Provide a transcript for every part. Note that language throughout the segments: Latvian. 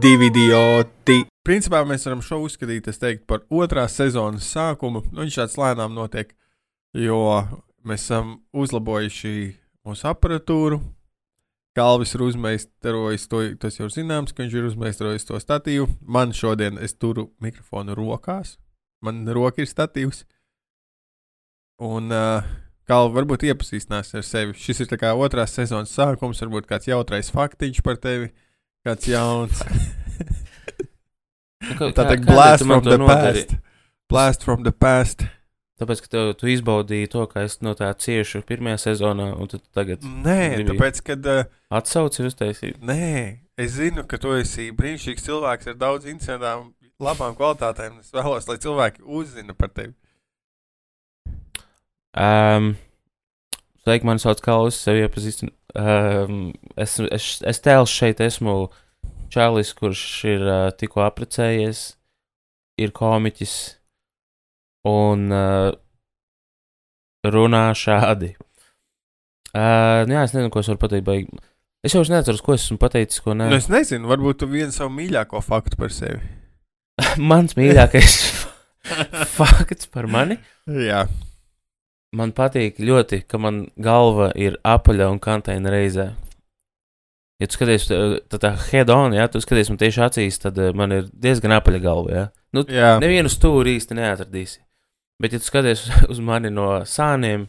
divi idioti. Principā mēs varam šo uzskatīt, teiktu, par otrās sezonas sākumu. Nu, viņš tāds lēnām notiek, jo mēs esam uzlabojuši mūsu aparatūru. Kalvis ir uzmeistarojis to, tas jau zināms, ka viņš ir uzmeistarojis to statīvu. Man šodien es turu mikrofonu rokās, man roka ir statīvs. Un uh, Kalvi varbūt iepazīstinās ar sevi. Šis ir kā otrās sezonas sākums, varbūt kāds jautrais faktiņš par tevi, kāds jauns. Nu, kā- Tā kā- teikt, kādēļ blast from the nodari? past. Blast from the past. Tāpēc, ka tu, tu izbaudīji to, ka es no tā ciešu pirmajā sezonā, un tu tagad Nē, tāpēc, kad. Uh, atsauci uztaisīt. Nē, es zinu, ka tu esi brīnišķīgs cilvēks ar daudz incidentām, labām kvalitātēm. Es vēlos, lai cilvēki uzzina par tevi. Um, Sveiki, mani sauc Kalvis, sevi iepazīstinu. Um, es, es, es tēls šeit esmu Čālijs, kurš ir uh, tikko apprecējies, ir komiķis un uh, runā šādi. Uh, jā, es nezinu, ko es varu pateikt. Baigi. Es jau neatceros, ko es esmu pateicis, ko nē. Nu, es nezinu, varbūt tu vienu savu mīļāko faktu par sevi. Mans mīļākais fakts par mani. Jā, Man patīk ļoti, ka man galva ir apaļa un kantaina reizē. Ja tu skaties, eh, tad tā head on, ja tu skaties man tieši acīs, tad eh, man ir diezgan apaļa galva. Ja? Nu, jā. nevienu stūri īsti neatradīsi. Bet, ja tu skaties uz mani no sāniem,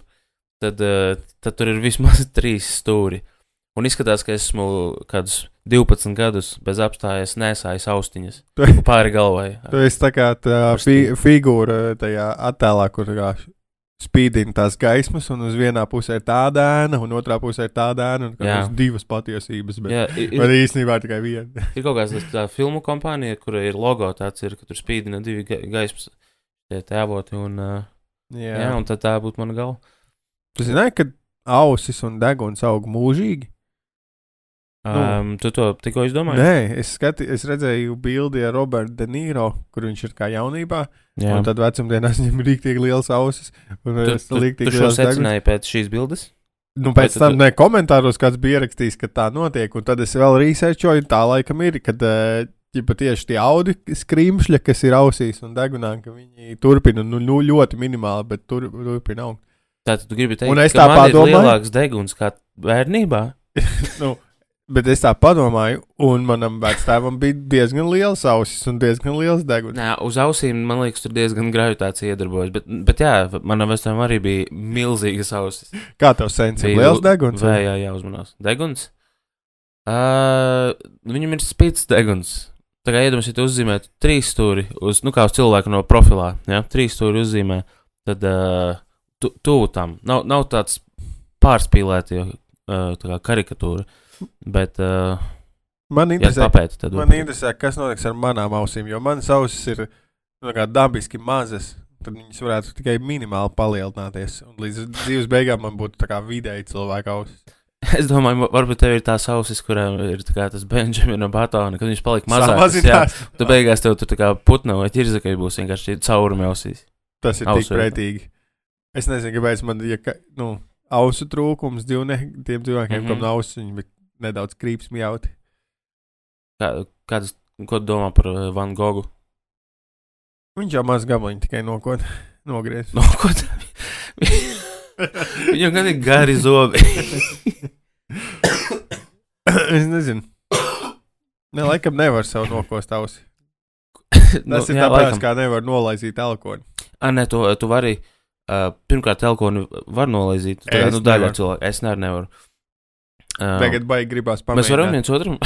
tad, eh, tad tur ir vismaz trīs stūri. Un izskatās, ka esmu kādus 12 gadus bez apstājas nesājis austiņas pāri galvai. Tu esi tā kā tā fi figūra tajā attēlā, kur tā kā spīdina tās gaismas, un uz vienā pusē ir tāda ēna, un otrā pusē ir tāda ēna, un Jā. tās divas patiesības. Bet, Jā, ir, bet ir, īstenībā tikai viena. ir kaut kāda tā filmu kompānija, kura ir logo tāds, ir, ka tur spīdina divi ga gaismas tie tēvoti, un, jā. jā, un tad tā būtu mana galva. Tu zināji, ka ausis un deguns aug mūžīgi? Nu. Um, tu to tikko izdomāji? Nē, es, skati, es redzēju bildi ar Robertu De Niro, kur viņš ir kā jaunībā. jā. Un tad vecumdienās viņam ir rīktīgi liels ausis. Un Tu, tu, tu šo secināji pēc šīs bildes? Nu, pēc tam, ne komentāros, kāds bija ierakstījis, ka tā notiek, un tad es vēl researchoju, tā laikam ir, kad uh, ja tieši tie audi skrīmšļi, kas ir ausīs un degunā, ka viņi turpina, nu, nu ļoti minimāli, bet tur, turpina augt. Tātad tu gribi teikt, Un es ka tā man ir padomāju- lielāks deguns kā bērnībā? nu, bet es tā padomāju, un manam vectēvam bija diezgan liels ausis un diezgan liels deguns. Nē, uz ausīm, man liekas, tur diezgan gravitācija iedarbojas. Bet, bet jā, manam vecam arī bija milzīgas ausis. Kā tev sens ir liels deguns? Vai jā, jā, uzmanās. Deguns? Uh, viņam ir spīts deguns. Tā kā iedomājieties, ja tu uzzīmētu trīs stūri, uz, nu kā uz cilvēku no profilā, ja trīs stūri uzzīmē, tad uh, tu, tuvu tam. Nav, nav tāds pārspīlēti, uh, tā kā karikatūra. Bet, uh, Man ja interesē, papēti, tad man interesē, kas notiks ar manām ausīm, jo manas ausis ir nu, dabiski mazas. Tad viņas varētu tikai minimāli palielināties. Un līdz dzīves beigām man būtu vidēji cilvēka ausis. es domāju, varbūt tev ir tās ausis, kurām ir tas Benjamina batona, kad viņš palika mazāks. Jā, tu beigās tev tur tā kā putna vai ķirzakai būs vienkārši caurumi ausīs. Tas ir Ausu tik pretīgi. Es nezinu, kāpēc man ir ja, nu, ausu trūkums dzīvnie, tiem cilvēkiem, mm Mhm. -hmm. kam nav ausis, bija nedaudz krīps mjauti. Kā, kādas, ko domā par uh, Van Gogu? Viņš jau maz gabaliņu tikai nokot, nogriez. No, ko tā? Viņam gan ir gari zobi. es nezinu. Ne, laikam nevar sev nokost ausi. nu, Tas ir jā, tāpēc, laikam. kā nevar nolaizīt alkoholu. A, nē, tu, tu vari. Uh, pirmkārt, telkonu var nolaizīt. Tā, nu, daļa nevaru. cilvēku. Es ne, nevaru. Uh, Tagad baigi gribās pamēģināt. mēs varam viens otram.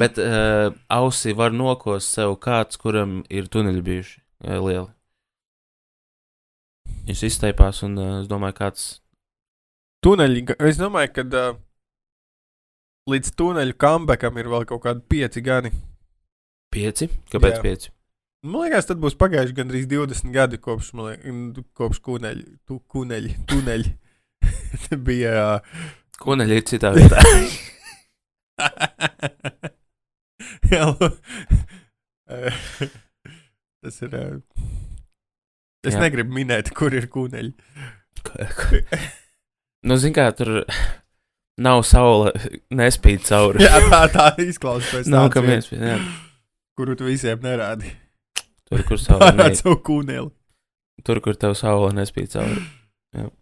Bet uh, ausi var nokost sev kāds, kuram ir tuneļi bijuši uh, lieli. Viņš izteipās, un uh, es domāju, kāds. Tuneļi, es domāju, ka uh, līdz tuneļu kambekam ir vēl kaut kādi pieci gadi. Pieci? Kāpēc Jā. pieci? Man liekas, tad būs pagājuši gandrīz 20 gadi kopš, liekas, kopš kuneļi, tu, kuneļi, tuneļi. bija. Uh, Ko neļi ir citā vietā? Jā, Tas ir. Es Jā. negribu minēt, kur ir kuneļi. nu, zin kā, tur. Nav saule, nespīd cauri. Jā, tā, tā izklausās Nav iespēja. jā. kuru tu visiem nerādi. Tur, kur saule, Ar ne, savu kūneli. tur, kur tev saule nespīd cauri.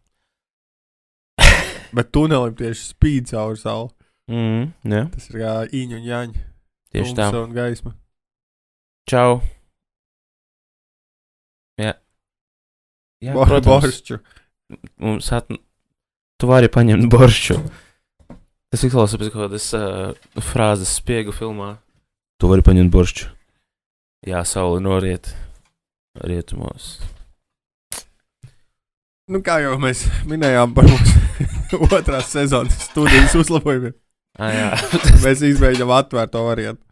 Bet tunelim tieši spīd cauri sauli. Mm, jā, Tas ir kā īņa un jāņa. tieši tā. Un gaisma. Čau. Jā. Jā, Bo- protams, Boršķu. mums at... Tu vari paņemt boršu. Tas izklausās pēc kaut kādas uh, frāzes spiegu filmā. Tu vari paņemt boršu. Jā, saule noriet rietumos. Nu, kā jau mēs minējām par mūsu otrās sezonas studijas uzlabojumiem, Ah, jā. mēs izmēģinām atvērt to variantu.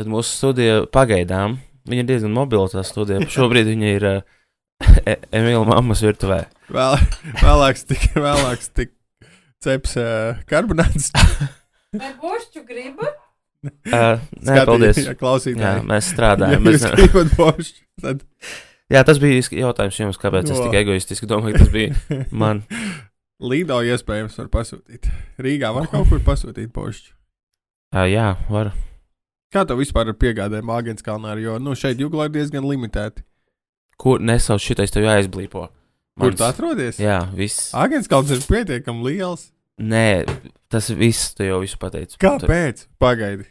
Tad mūsu studija pagaidām, viņa ir diezgan mobila tā studija. Šobrīd viņa ir uh, e Emīļa mammas virtuvē. Vēl, vēlāks tik, vēlāks tik ceps uh, karbonāts. Vai bošķu gribi? Uh, nē, paldies. Jā, Jā, mēs Ja strādājam. jūs Mēs, gribat boršķu, tad jā, tas bija jautājums jums, kāpēc es Jo. tik egoistiski domāju, ka tas bija man. Lido iespējams var pasūtīt. Rīgā var kaut kur pasūtīt boršķu. Uh, jā, var. Kā tev vispār ar piegādēm Āgens kalnā, jo nu, šeit jūglā ir diezgan limitēti. Kur nesauc šitais tev jāizblīpo? Kur tu atrodies? Jā, viss. Āgens kalns ir pietiekami liels. Nē, tas viss, tu jau visu pateici. Kāpēc? Pagaidi.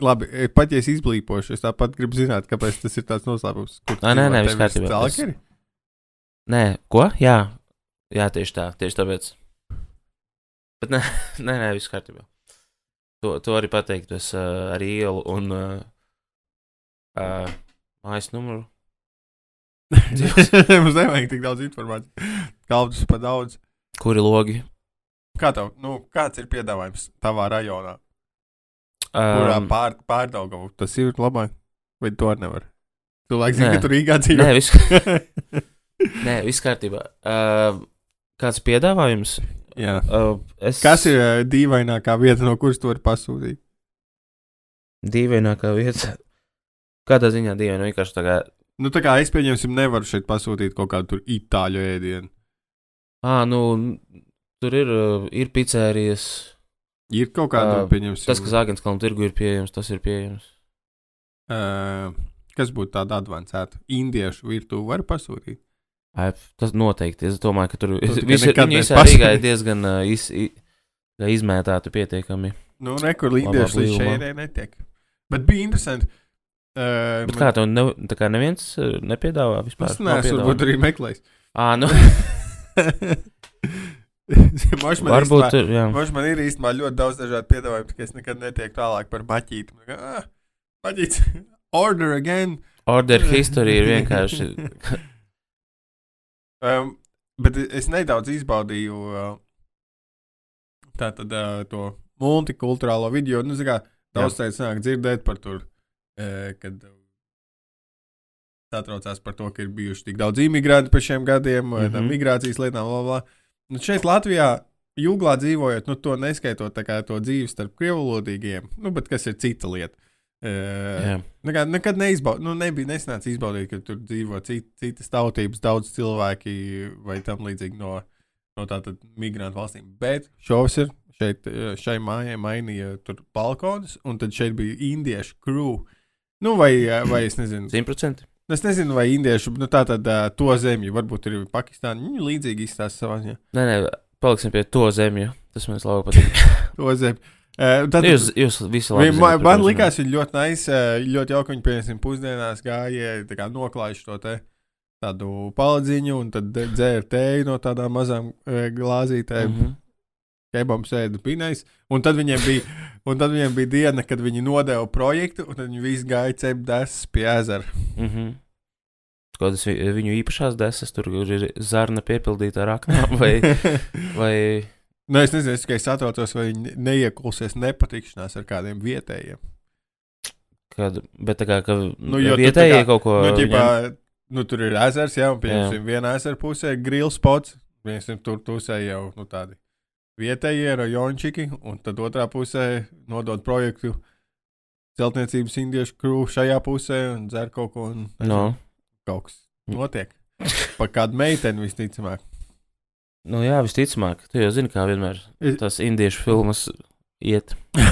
Labi, e, pat ja es izblīpošu, es tāpat gribu zināt, kāpēc tas ir tāds noslēpums. Kur nē, nē, tev viss ir kārtībā. Nē, ko? Jā, jā tieši tā, tieši tāpēc. Bet nē, nē, nē viss kārtībā. To, to arī pateikt, es uh, ar ielu un uh, uh, mājas numuru. Mums nevajag tik daudz informācijas. Kalpus pa daudz. Kuri logi? Kā tev, nu, kāds ir piedāvājums tavā rajonā? Kurā Um, pār, pārdaugavu tas ir labāk? Vai to arī nevar? Cilvēks zina, ka tur Rīgā dzīvo. nē, viss, nē, viss kārtībā. Uh, kāds piedāvājums? Jā. Uh, es Kas ir uh, dīvainākā vieta, no kuras tu vari pasūtīt? dīvainākā vieta? Kādā ziņā dīvaina? Vienkārši tā kā Nu, tā kā es pieņemsim, nevaru šeit pasūtīt kaut kādu tur itāļu ēdienu. Ah, nu, tur ir, uh, ir pizzērijas. Ir kaut kāda, Ā, pieņemsim, Tas, kas Zāģenskalna tirgu ir pieejams, tas ir pieejams. uh, kas būtu tāda advancēta. Indiešu virtuvi var pasūtīt. Ai, tas noteikti. Es domāju, ka tur Rīgā ir diezgan iz, i, izmētāti pietiekami. Nu, nekur indiešu līdz blīvumā. šeit netiek. Bet bija interesanti. Uh, Bet kā tev ne, tā kā neviens nepiedāvā vispār? Es neesmu varbūt arī meklējis. Ah, nu, Moš man varbūt jā. Moš man ir īstenībā ļoti daudz dažādu piedāvājumu, ka es nekad netieku tālāk par. Man kā, Ah, maķītis, order again. Order history ir vienkārši. Um, bet es nedaudz izbaudīju uh, tātad, uh, to multikulturālo video. Nu, kā, daudz teikt, nāk dzirdēt par to, uh, kad satraucās par to, ka ir bijuši tik daudz imigrantu pēc šiem gadiem, mm. -hmm. migrācijas lietām, bla, bla. Nu, šeit Latvijā. Jūglā dzīvojot, nu, to neskaitot kā to dzīvi starp krievulodīgiem, nu, bet kas ir cita lieta. Uh. Nekad, nekad neizbaudīju, nu, nebija nesanācis izbaudīt, ka tur dzīvo cit, citas tautības, daudz cilvēki vai tam līdzīgi no, no tātad migrantu valstīm. Bet šovs ir šeit, šai mājai mainīja tur balkonus, un tad šeit bija indiešu crew. Nu, vai, vai es nezinu, 100%. es nezinu, vai indiešu, nu, tā tad to zemju, varbūt ir Pakistāna, viņi līdzīgi izstāsta savā ziņā. Nē, nē, paliksim pie to zemju. Tas man labi patīk. To zemju. Uh, tad, Jūs, jūs visi labi. Zināt man, man likās, ir ļoti nice, ļoti jauki. Viņi pieņemsim pusdienās gāja, noklājuši to te tādu paladziņu un tad dzēra tēju no tādām mazām glāzītēm. Mm -hmm. Kebabs sēda pinais. Un tad viņiem bija, un tad viņiem bija diena, kad viņi nodeva projektu, un tad viņi visi gāja cept desas pie ezera. Mhm. Kādas vi- viņu īpašās desas, tur ir zarna piepildīta ar aknām, vai, vai nu, es nezinu, es tikai satraucos, vai viņi neiekulsies nepatikšanās ar kādiem vietējiem. kāda, bet tā kā, ka Nu, vietējie kā- kaut ko. Nu, viņam- ģipā, nu, tur ir ezers, jā, un pieņemsim, vienā ezera pusē ir grill spots. Pieņemsim, tur pusē jau nu, tādi vietējie rajončiki, un tad otrā pusē nodot projektu celtniecības indiešu krūvu šajā pusē un dzer kaut ko. Un, No. Kaut kas notiek. Par kādu meiteni visticamāk. Nu, jā, visticamāk, tu jau zini, kā vienmēr tās indiešu filmas iet.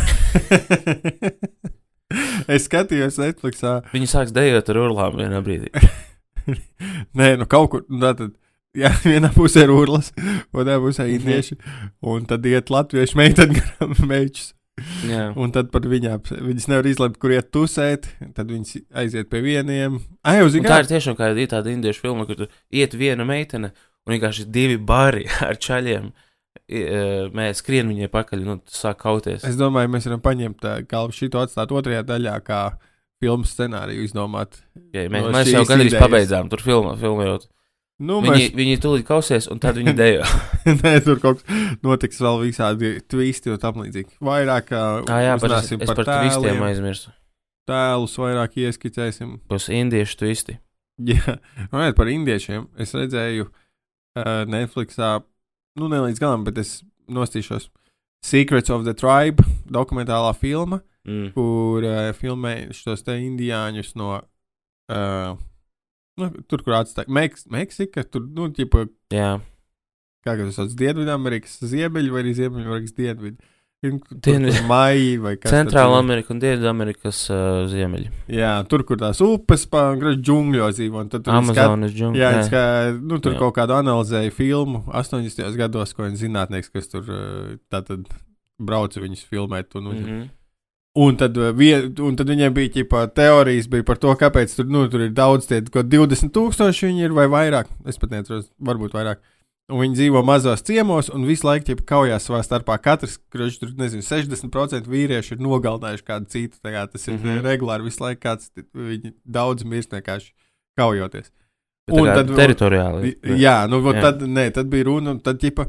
es skatījos Netflixā. Viņi sāks dejot ar urlām vienā brīdī. Nē, nu kaut kur. Nu, tad, jā, vienā pusē ir urlas, otrā pusē ir indieši. Un tad iet latviešu meitene garām mečus. Jā, Un tad par viņām viņas nevar izlemt, kur iet tusēt. Tad viņas aiziet pie vieniem. Ai, jau Un zini, tā ir tiešām kā ir tāda indiešu filma, kur iet viena meitene un vienkārši divi bari ar čaļiem. e, Mēs skrienam viņai pakaļ, nu, sāk kauties. Es domāju, mēs varam paņemt uh, galvu šito atstāt otrajā daļā, kā filmas scenāriju izdomāt. Ja, mēs, no mēs jau gandrīz idejas. pabeidzām tur filmu, filmējot. Nu, Viņi, mēs, viņi tūlīt kausies, un tad viņi dejo. nē, tur kaut kas notiks vēl visādi twisti un tam līdzīgi. Vairāk Ah, jā, bet es, uzzināsim es par tēliem, aizmirsu. tēlus, vairāk ieskicēsim. Tos indiešu twisti. Jā, runājot par indiešiem, es redzēju uh, Netflixā, nu, ne līdz galam, bet es nostīšos Secrets of the Tribe dokumentālā filma, Mm. kur uh, filmē šos te indiāņus no. Uh, nu, tur, kur atstāja Meks Meksika, tur, nu, ķipa, Jā, kā tas sauc, Dienvidamerikas ziemeļi vai arī Ziemeļamerikas dienvidi. Dienvi- Kas. tad Centrāla. Amerika un Dienvidamerikas uh, ziemeļi. Jā, tur, kur tās upes pāri džungļos dzīvo. tad tur Amazonas džungļi. Jā, kā, nu, tur Jā. kaut kādu analizēju filmu 80. gados, ko viens zinātnieks, kas tur eh, tātad brauca viņus filmēt. Un, un, Mm -hmm. un, tad, eh, vie, un tad viņiem bija ķipa, teorijas bija par to, kāpēc tur, nu, tur ir daudz tie, ko 20 tūkstoši viņi ir vai vairāk. Es pat neatceros, varbūt vairāk. Un viņi dzīvo mazos ciemos un visu laiku kaujās savā starpā. Katrs, kurš tur, nezinu, 60% vīrieši ir nogalinājuši kādu citu. Kā, tas ir mm. -hmm. regulāri visu laiku, kāds viņi daudz mirst vienkārši kaujoties. Un Un tad teritoriāli. Jā, nu, Jā. tad, nē, tad bija runa, un tad ģipa,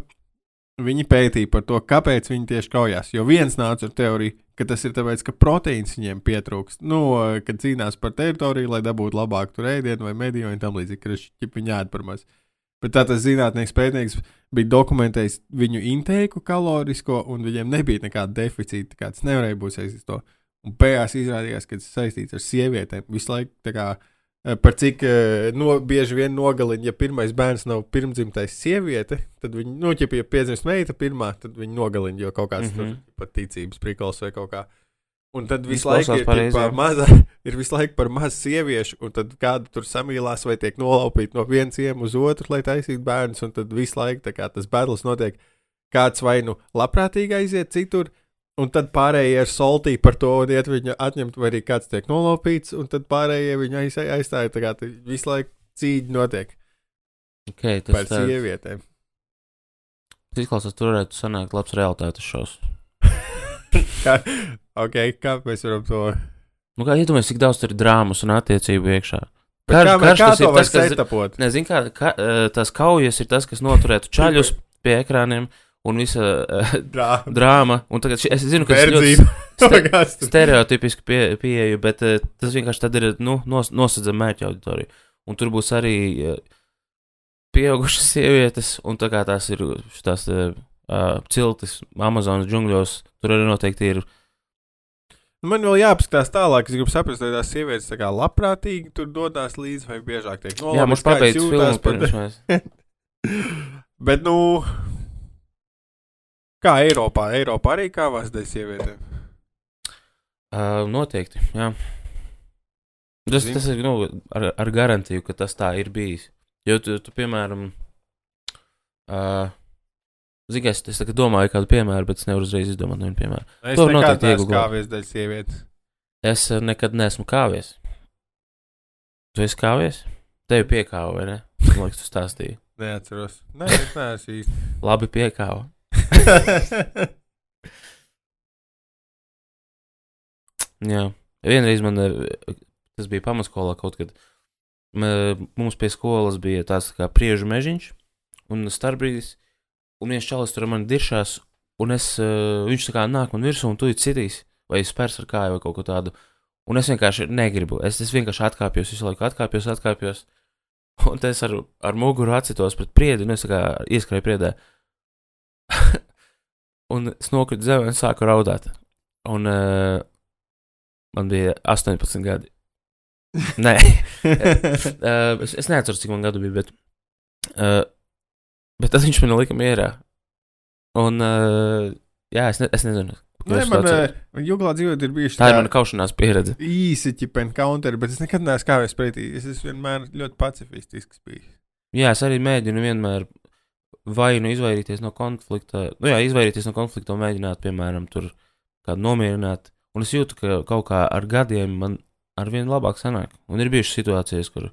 viņi pētīja par to, kāpēc viņi tieši kaujās. Jo viens nāca ar teoriju, ka tas ir tāpēc, ka proteīns viņiem pietrūkst. Nu, kad cīnās par teritoriju, lai dabūtu labāku ēdienu vai mediju un tam līdzīgi, ka viņi ēd par maz. Bet tā tas zinātnēks pētnieks bija dokumentējis viņu intēku kalorisko, un viņiem nebija nekāda deficīta. kā Tas nevarēja būt saistīts ar to. Un beigās izrādījās, ka tas saistīts ar sievietēm. Visu laiku tā kā Eh, par cik eh, no, bieži vien nogalina, ja pirmais bērns nav pirmdzimtais sieviete, tad viņi, nu, ja pie piedzimst meita pirmā, tad viņi nogalina, jo kaut kāds mm. -hmm. tur pat ticības prikals vai kaut kā. Un tad visu laiku ir, pareizi, jā. maza, ir visu laiku par maz sieviešu, un tad kāda tur samīlās vai tiek nolaupīta no viena ciema uz otru, lai taisītu bērnus, un tad visu laiku kā tas battles notiek. Kāds vai nu labprātīgi aiziet citur, Un tad pārējie ir soltī par to, un iet viņu atņemt, vai arī kāds tiek nolaupīts, un tad pārējie viņu aiz, aizstāja. Tā kā tā visu laiku cīņa notiek Okay, par tas tā, sievietēm. tas izklausās, tur varētu sanākt labs realitātes šovs. kā, okay, kā mēs varam to Nu, kā iedomājieties, cik daudz tur ir drāmas un attiecību iekšā? Karš- kā, karš kā tas ir tas, kas- setapot? Nezinu, kā ka, eh, tās kaujas ir tas, kas noturētu čaļus pie ekrāniem un visa uh, Drā, drāma. Un tagad ši, es zinu, ka tas ir ļoti stereotipiski pie, pieeja, bet uh, tas vienkārši tad ir nu, nos, nosacījums mērķa auditorija. Un tur būs arī uh, pieaugušas sievietes, un tā kā tās ir šīs uh, uh, ciltis Amazonas džungļos, tur arī noteikti ir. Man vēl jāpaskatās tālāk, es gribu saprast, vai tās sievietes tā kā labprātīgi tur dodas līdzi, vai biežāk tiek nolaupītas. Jā, mums filmu par- pirms. Bet, nu, kā Eiropā? Eiropā arī kāvās dēļ sievietēm. Uh, noteikti, jā. Tas, Zini? tas ir nu, ar, ar garantiju, ka tas tā ir bijis. Jo tu, tu piemēram, uh, zini, es, es domāju kādu piemēru, bet es nevaru uzreiz izdomāt vienu piemēru. Es To noteikti iegooglēt. kāvies dēļ sievietes. Es uh, nekad neesmu kāvies. Tu esi kāvies? Tevi piekāva, vai ne? Man liekas, tu stāstīji. Neatceros. Nē, es neesmu īsti. Labi piekāva. Jā, vienreiz man eh, tas bija pamatskolā kaut kad. M- Mums pie skolas bija tāds tā kā priežu mežiņš un starpbrīdis, un viens čalis tur ar mani diršās, un es, eh, viņš tā kā nāk man virsū un tu ir citīs, vai spērs ar kāju vai kaut ko tādu. Un es vienkārši negribu, es, es vienkārši atkāpjos, visu laiku atkāpjos, atkāpjos. Un es ar, ar muguru atsitos pret priedi, un es kā ieskrēju priedē. un es nokritu zemē un sāku raudāt. Un uh, man bija 18 gadi. Nē, uh, es, es neatceros, cik man gadu bija, bet uh, Bet tad viņš man lika mierā. Un, uh, jā, es, ne, es nezinu. Nē, man uh, jūglā dzīvot ir bijuši tā ir mana kaušanās pieredze. īsi ķipen counteri, bet es nekad neesmu kāvējis pretī. Es esmu vienmēr ļoti pacifistisks bijis. Jā, es arī mēģinu vienmēr vai nu izvairīties no konflikta, nu jā, izvairīties no konflikta un mēģināt, piemēram, tur kādu nomierināt. Un es jūtu, ka kaut kā ar gadiem man ar vien labāk sanāk. Un ir bijušas situācijas, kur,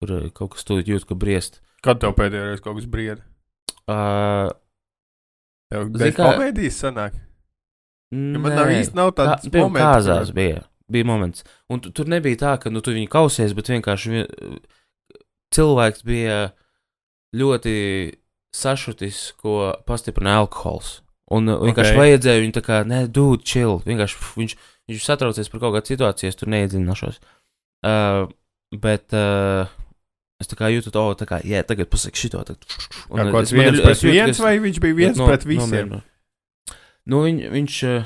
kur uh, kaut kas tūlīt jūt, ka briest. Kad tev pēdējo reizi kaut kas brieda? Uh, Zini dēļ kā- komēdijas sanāk. Ja man nē. nav īsti nav tāds piemēram, moments, kāzās kur- bija. Bija moments. Un tu, tur nebija tā, ka nu, tu viņu kausies, bet vienkārši vien, cilvēks bija ļoti sašutis, ko pastiprina alkohols. Un uh, vienkārši Ok. okay. vajadzēja viņu tā kā, nē, dūd, chill. Vienkārši viņš, viņš satraucies par kaut kādu situāciju, es tur neiedzināšos. Uh, bet uh, es tā kā jūtu to, tā kā, jā, tagad pasaki šito. Tagad, Kā es- kāds ir- viens es pret jūtu, viens, es- vai viņš bija viens no- pret visiem? nomierinu. Nu, viņ, viņš, eh,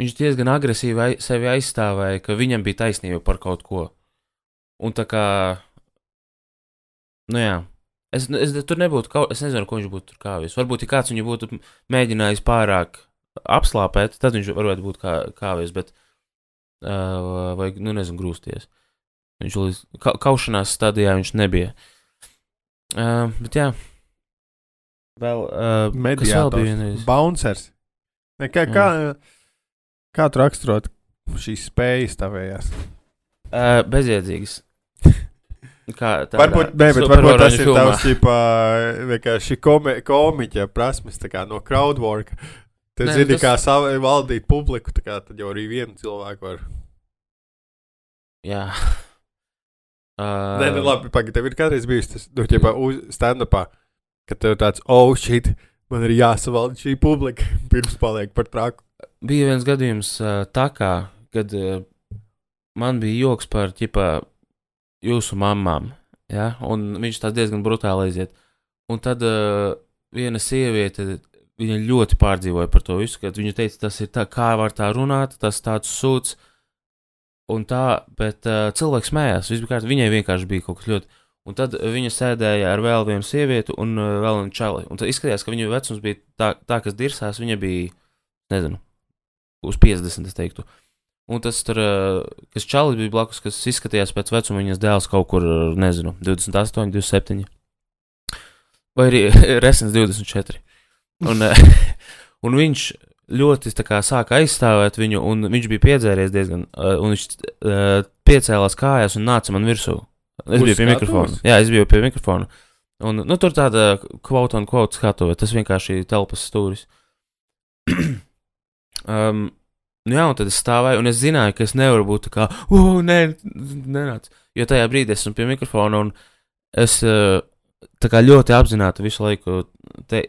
viņš diezgan agresīvi ai, sevi aizstāvēja, ka viņam bija taisnība par kaut ko. Un tā kā, nu jā, es, es tur nebūtu, kaut, es nezinu, ko viņš būtu tur kāvis. Varbūt, ja kāds viņu būtu mēģinājis pārāk apslāpēt, tad viņš varētu būt kā, kāvis, bet, uh, vai, nu nezinu, grūsties. Viņš līdz ka, kaušanās stadijā viņš nebija. Uh, bet jā. Vēl, uh, kas vēl bija Mediātors. vienreiz? Bouncers. Ne, kā, kā, kā tu raksturot šīs spējas tavējās? Uh, bezjēdzīgs. Kā tā Varbūt, ne, bet varbūt tas ir tavs ģipā, vienkārši komi, komiķa prasmes, kā no crowdwork. Tu Nē, zini, tas- kā savu, valdīt publiku, kā tad jau arī vienu cilvēku var. Jā. Uh, Nē, nu labi, pagaidi, tev ir kādreiz bijis tas, nu, ģipā, uz stand-upā, ka tev tāds, oh, shit, man ir jāsavalda šī publika, pirms paliek par traku. Bija viens gadījums uh, tā kā, kad uh, man bija joks par, ķipā, jūsu mamām, ja? un viņš tā diezgan brutāli aiziet. Un tad uh, viena sieviete, viņa ļoti pārdzīvoja par to visu, kad viņa teica, tas ir tā, kā var tā runāt, tas tāds sūds. Un tā, bet uh, cilvēks smējās. kārtībā, Viņai vienkārši bija kaut kas ļoti. Un tad viņa sēdēja ar vēl vienu sievieti un uh, vēl vienu čali. Un tad izskatījās, ka viņu vecums bija tā, tā kas dirsās. Viņa bija, nezinu, uz 50, es teiktu. Un tas tur, uh, kas čalis bija blakus, kas izskatījās pēc vecuma, viņas dēls kaut kur, nezinu, 28, 27. Vai arī resens 24. Un, un viņš ļoti tā kā sāka aizstāvēt viņu, un viņš bija piedzēries diezgan, uh, un viņš uh, piecēlās kājās un nāca man virsū. Es Uz biju pie skatuves? mikrofona. Jā, es biju pie mikrofona. Un, nu, tur tāda kvota un kvota skatuve, tas vienkārši ir telpas stūris. um, nu jā, un tad es stāvēju, un es zināju, ka es nevaru būt tā kā, uh, nē, nenāc. Jo tajā brīdī esmu pie mikrofona, un es uh, tā kā ļoti apzināti visu laiku te,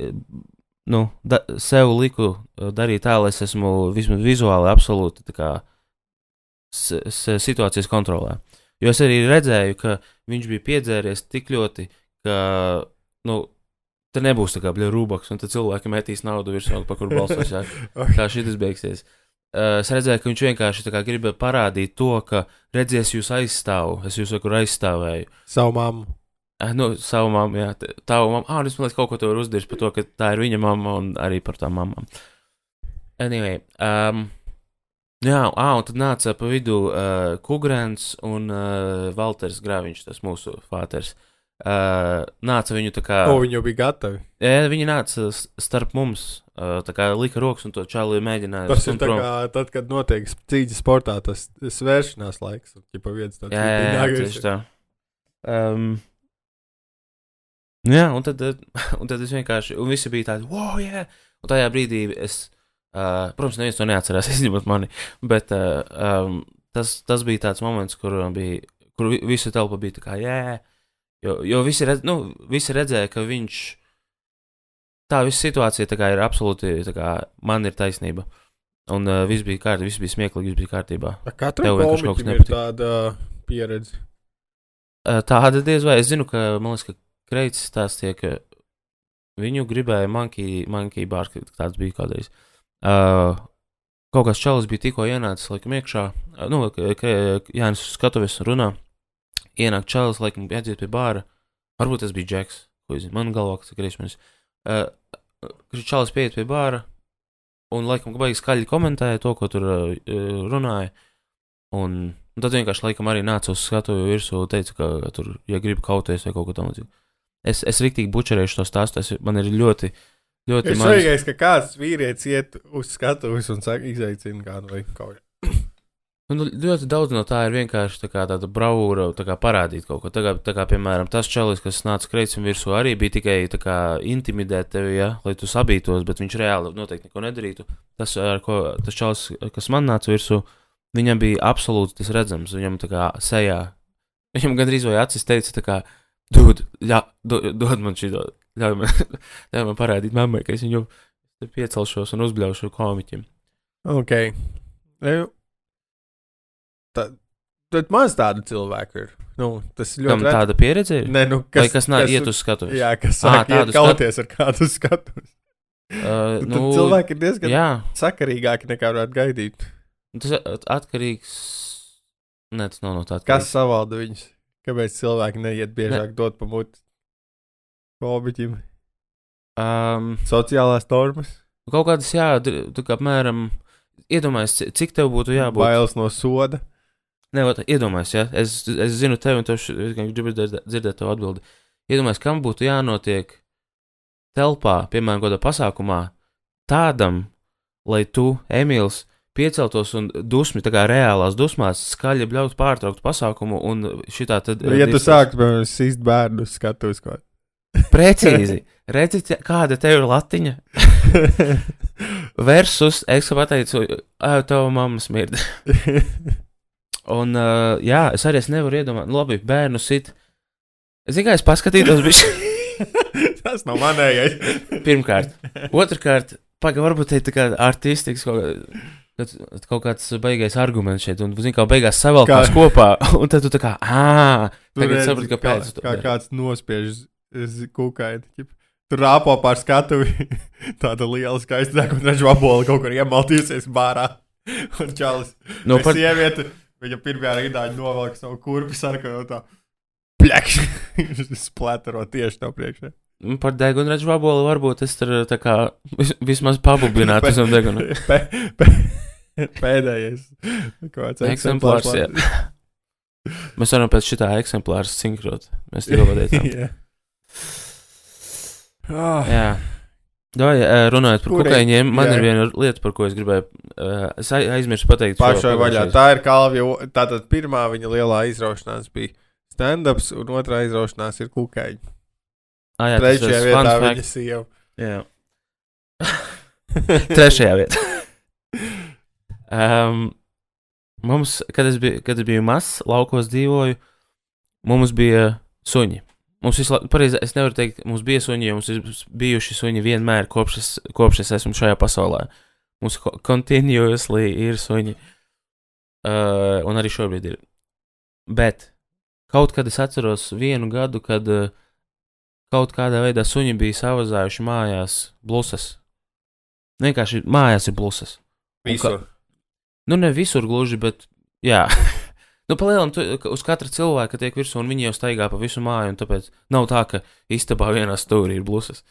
nu, da, sev liku uh, darīt tā, lai es esmu vismaz vizuāli absolūti kā situācijas kontrolē. Jo es arī redzēju, ka viņš bija piedzēries tik ļoti, ka, nu, te nebūs tā kā bļa rūbaks, un tad cilvēki metīs naudu virsū, pa kur balsos, jā, kā šis beigsies. Uh, es redzēju, ka viņš vienkārši gribēja parādīt to, ka redzies jūs aizstāvu, es jūs kur aizstāvēju. Savu mammu. Eh, Nu, savu mammu, jā, tavu mammu. Ah, es domāju, kaut ko tu vari uzdarīt par to, ka tā ir viņa mamma un arī par tām mamām. Anyway, um, jā, ah, un tad nāca pa vidu uh, Kugrēns un uh, Valters Grāviņš, tas mūsu fāters. Uh, nāca viņu tā kā. O, viņi jau bija gatavi. Jā, viņi nāca starp mums, uh, tā kā lika rokas un to čāli mēģināja. Tas ir tā prom. kā tad, kad notiek cīņas sportā, tas svēršanās laiks. Ja pa viens Jā, jā, jā nāk tieši tā. Um, jā, un tad, un tad es vienkārši, un visi bija tādi, wow, jā. Yeah! Un tajā brīdī es, uh, protams, neviens to neatcerās, izņemot mani, bet uh, um, tas, tas bija tāds moments, kur, um, bija, kur vi- visa telpa bija tā kā, yeah! jo, jo visi, redz, nu, visi redzēja, ka viņš, tā visa situācija tā ir absolūti, kā man ir taisnība. Un uh, viss bija kārtībā, viss bija smieklīgi, viss bija kārtībā. Katram Tev vienkārši kaut kas nepatīk. tāda pieredze. Uh, Tāda diez vai es zinu, ka man liekas, ka Kreits stāstīja, ka viņu gribēja monkey, monkey bar, tāds bija kādreiz. Uh, kaut kāds čalis bija tikko ienācis, laikam, iekšā. Uh, nu, ka, ka Jānis skatuves runā. Ienāk čalis, laikam, aiziet pie bāra. Varbūt tas bija Džeks. man galvā, kas ir griežmanis. Uh, čalis pieiet pie bāra un, laikam, baigi skaļi komentēja to, ko tur uh, runāja. Un, un tad vienkārši, laikam, arī nāca uz skatuves virsū un teica, ka tur, ja grib kauties vai kaut ko tamlīdzīgu. Es, es riktīgi bučerēšu to stāstu, es, man ir ļoti, ļoti Ir svarīgais, ka kāds vīrietis iet uz skatuves un saka, izaicina kādu vai kaut ko. Nu, ļoti daudz no tā ir vienkārši tā kā tāda bravūra, tā kā parādīt kaut ko. Tā kā, tā kā piemēram, tas čalis, kas nāca kreicim virsū, arī bija tikai tā kā intimidēt tevi, ja, lai tu sabītos, bet viņš reāli noteikti neko nedarītu. Tas, ko tas čalis, kas man nāca virsū, viņam bija absolūti tas redzams, viņam tā kā sejā. Viņam gandrīz vai acis teica, tā kā, dod, jā, dod, dod man šī, ļauj man, ļauj man parādīt mammai, ka es viņu piecelšos un uzbļaušu komiķim. Ok. Nu, tā, tad maz tādu cilvēku ir. Nu, tas ir Kam ļoti tāda pieredze ir? Nē, nu, Vai kas nāk iet uz skatuves? Jā, kas sāk iet kauties ar kādu skatu. Uh, Nu, tad cilvēki ir diezgan jā, sakarīgāki nekā varētu gaidīt. tas at- atkarīgs. Nē, tas nav no tā. Kas atkarīgs. savalda viņus? Kāpēc cilvēki neiet biežāk dot pamūt komiķim? Um, Sociālās normas, kaut kādas, jā, tā kā apmēram. Iedomājies, ci- cik tev būtu jābūt. bailes no soda. Nē, iedomājies, ja es, es zinu tevi, un tev gribu dzirdēt, to atbildi. Iedomājies, kam būtu jānotiek telpā, piemēram, kādā pasākumā, tādam, lai tu, Emīls, pieceltos un dusmi, tā kā reālās dusmās, skaļi bļaut pārtraukt pasākumu un šitā tad. Ja tu sāki, piemēram, sīst bērnu uz skatuves kaut Precīzi. Redzi, kāda tev ir latiņa? Versus, es pateicu, ah, tava mamma smird. Un, uh, jā, es arī es nevaru iedomāties, labi, bērnu sit. Es tikai es paskatītos, viņš Tas nav manējais. pirmkārt. Otrakārt, pagaidi, varbūt te ir tā kā artistisks kaut, kā- kaut kāds baigais arguments šeit, un, zini, kā beigās savelkās Kā- kopā, un tad tu tā kā, Tu tagad redzi, saprati, kāpēc. Kā, kā kāds nospiež kūkaini. Tur rāpo pār skatuvi tāda liela skaista deguna, vabola kaut kur iemaltīsies bārā. Un čalis. No, No, par, sieviete, viņa pirmajā rindā novelk savu kurpi sarkanu tā. Plekš! Splatero tieši tā priekšā. nu, par degunu redzu vaboli, varbūt es tur tā kā vis- vismaz pabubinātu zem deguna. Pē, pē, pēdējais. Kāds Eksemplārs, jā. Mēs varam pēc šitā eksemplāra sinkrot. Mēs tikko pateicām. jā. Ah, Jā. Eh, runājot par kukaiņiem, man jā. ir viena lieta, par ko es gribēju. Es ai- aizmirsu pateikt. Pašai vaļā. Tā ir kalvja. Tātad pirmā viņa lielā izraušanās bija stand-ups, un otrā izraušanās ir kukaiņi. Ah, jā, Trešajā vietā viņa sieva. Jā. Trešajā vietā. um, mums, kad es, biju, kad es biju mazs, laukos dzīvoju, mums bija suņi. Mums visu laiku, pareizi, es nevaru teikt, mums bija suņi, jo mums ir bijuši suņi vienmēr, kopš es, kopš es esmu šajā pasaulē. Mums ko- continuously ir suņi. Uh, un arī šobrīd ir. Bet kaut kad es atceros vienu gadu, kad uh, kaut kādā veidā suņi bija savazājuši mājās blusas. Vienkārši mājās ir blusas. Un Visur. Nu, ne visur gluži, bet jā. nu, ka uz katra cilvēka tiek virsū, un viņi jau staigā pa visu māju, un tāpēc nav tā, ka istabā vienā stūrī ir blusas.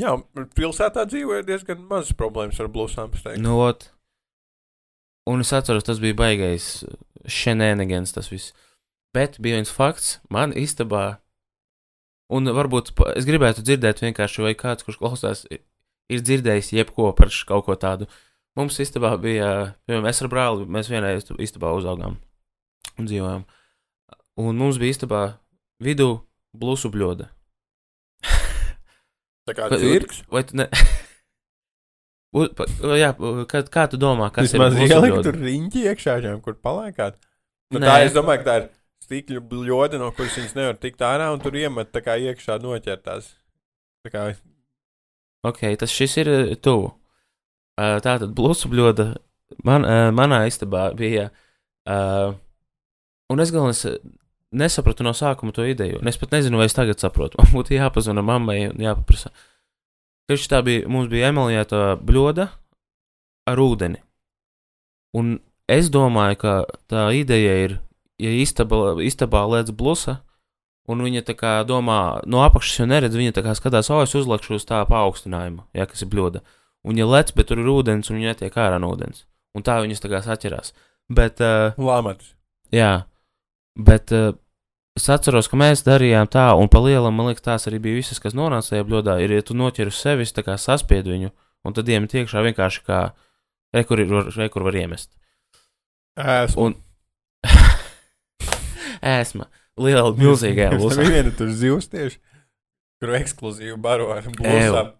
Jā, pilsētā dzīvo ir diezgan mazas problēmas ar teiktu. Nu, ot. Un es atceros, tas bija baigais šenēnegens tas viss. Bet bija viens fakts, man istabā, un varbūt es gribētu dzirdēt vienkārši, vai kāds, kurš klausās, ir dzirdējis jebko par kaut ko tādu. Mums istabā bija, piemēram, es ar brāli, mēs vienā istabā uzaugām un dzīvojām. Un mums bija istabā vidū blusu bļoda. Tā kā Vai- cirks. Vai tu ne? U, pa, jā, kā, kā tu domā, kas Tas maz ir ielikt tur riņķi iekšā, ņem, kur palaikāt. Nu, Nē. tā es domāju, ka tā ir stīkļu bļoda, no kuras viņas nevar tikt ārā, un tur iemet tā kā iekšā noķertās. Tā kā Ok, tas šis ir uh, tuvu. Uh, tā tad blusu bļoda man, uh, manā istabā bija. Uh, un es galvenais uh, nesapratu no sākuma to ideju. Un es pat nezinu, vai es tagad saprotu. Man būtu jāpazvana mammai un jāpaprasa. Tieši tā bija, mums bija emelijēta bļoda ar ūdeni. Un es domāju, ka tā ideja ir, ja istabā, istabā lēc blusa, Un viņa tā kā domā, no apakšas jau neredz, viņa tā kā skatās, o, es uzlikšu uz tā paaugstinājumu, ja kas ir bļoda. Un viņa lec, bet tur ir ūdens, un viņa netiek ārā no ūdens. Un tā viņas tā kā saķerās. Bet, uh, Lāmatus. jā, bet uh, es atceros, ka mēs darījām tā, un pa lielam, man liekas, tās arī bija visas, kas nonāca tajā bļodā, ir, ja tu noķer uz sevis, tā kā saspied viņu, un tad iemet iekšā vienkārši kā, re, kur, ir, re, kur var iemest. Esmu. Un ēsma, liela, milzīga tam ir viena tur zivs tieši, kur ekskluzīvi baro ar blūzām.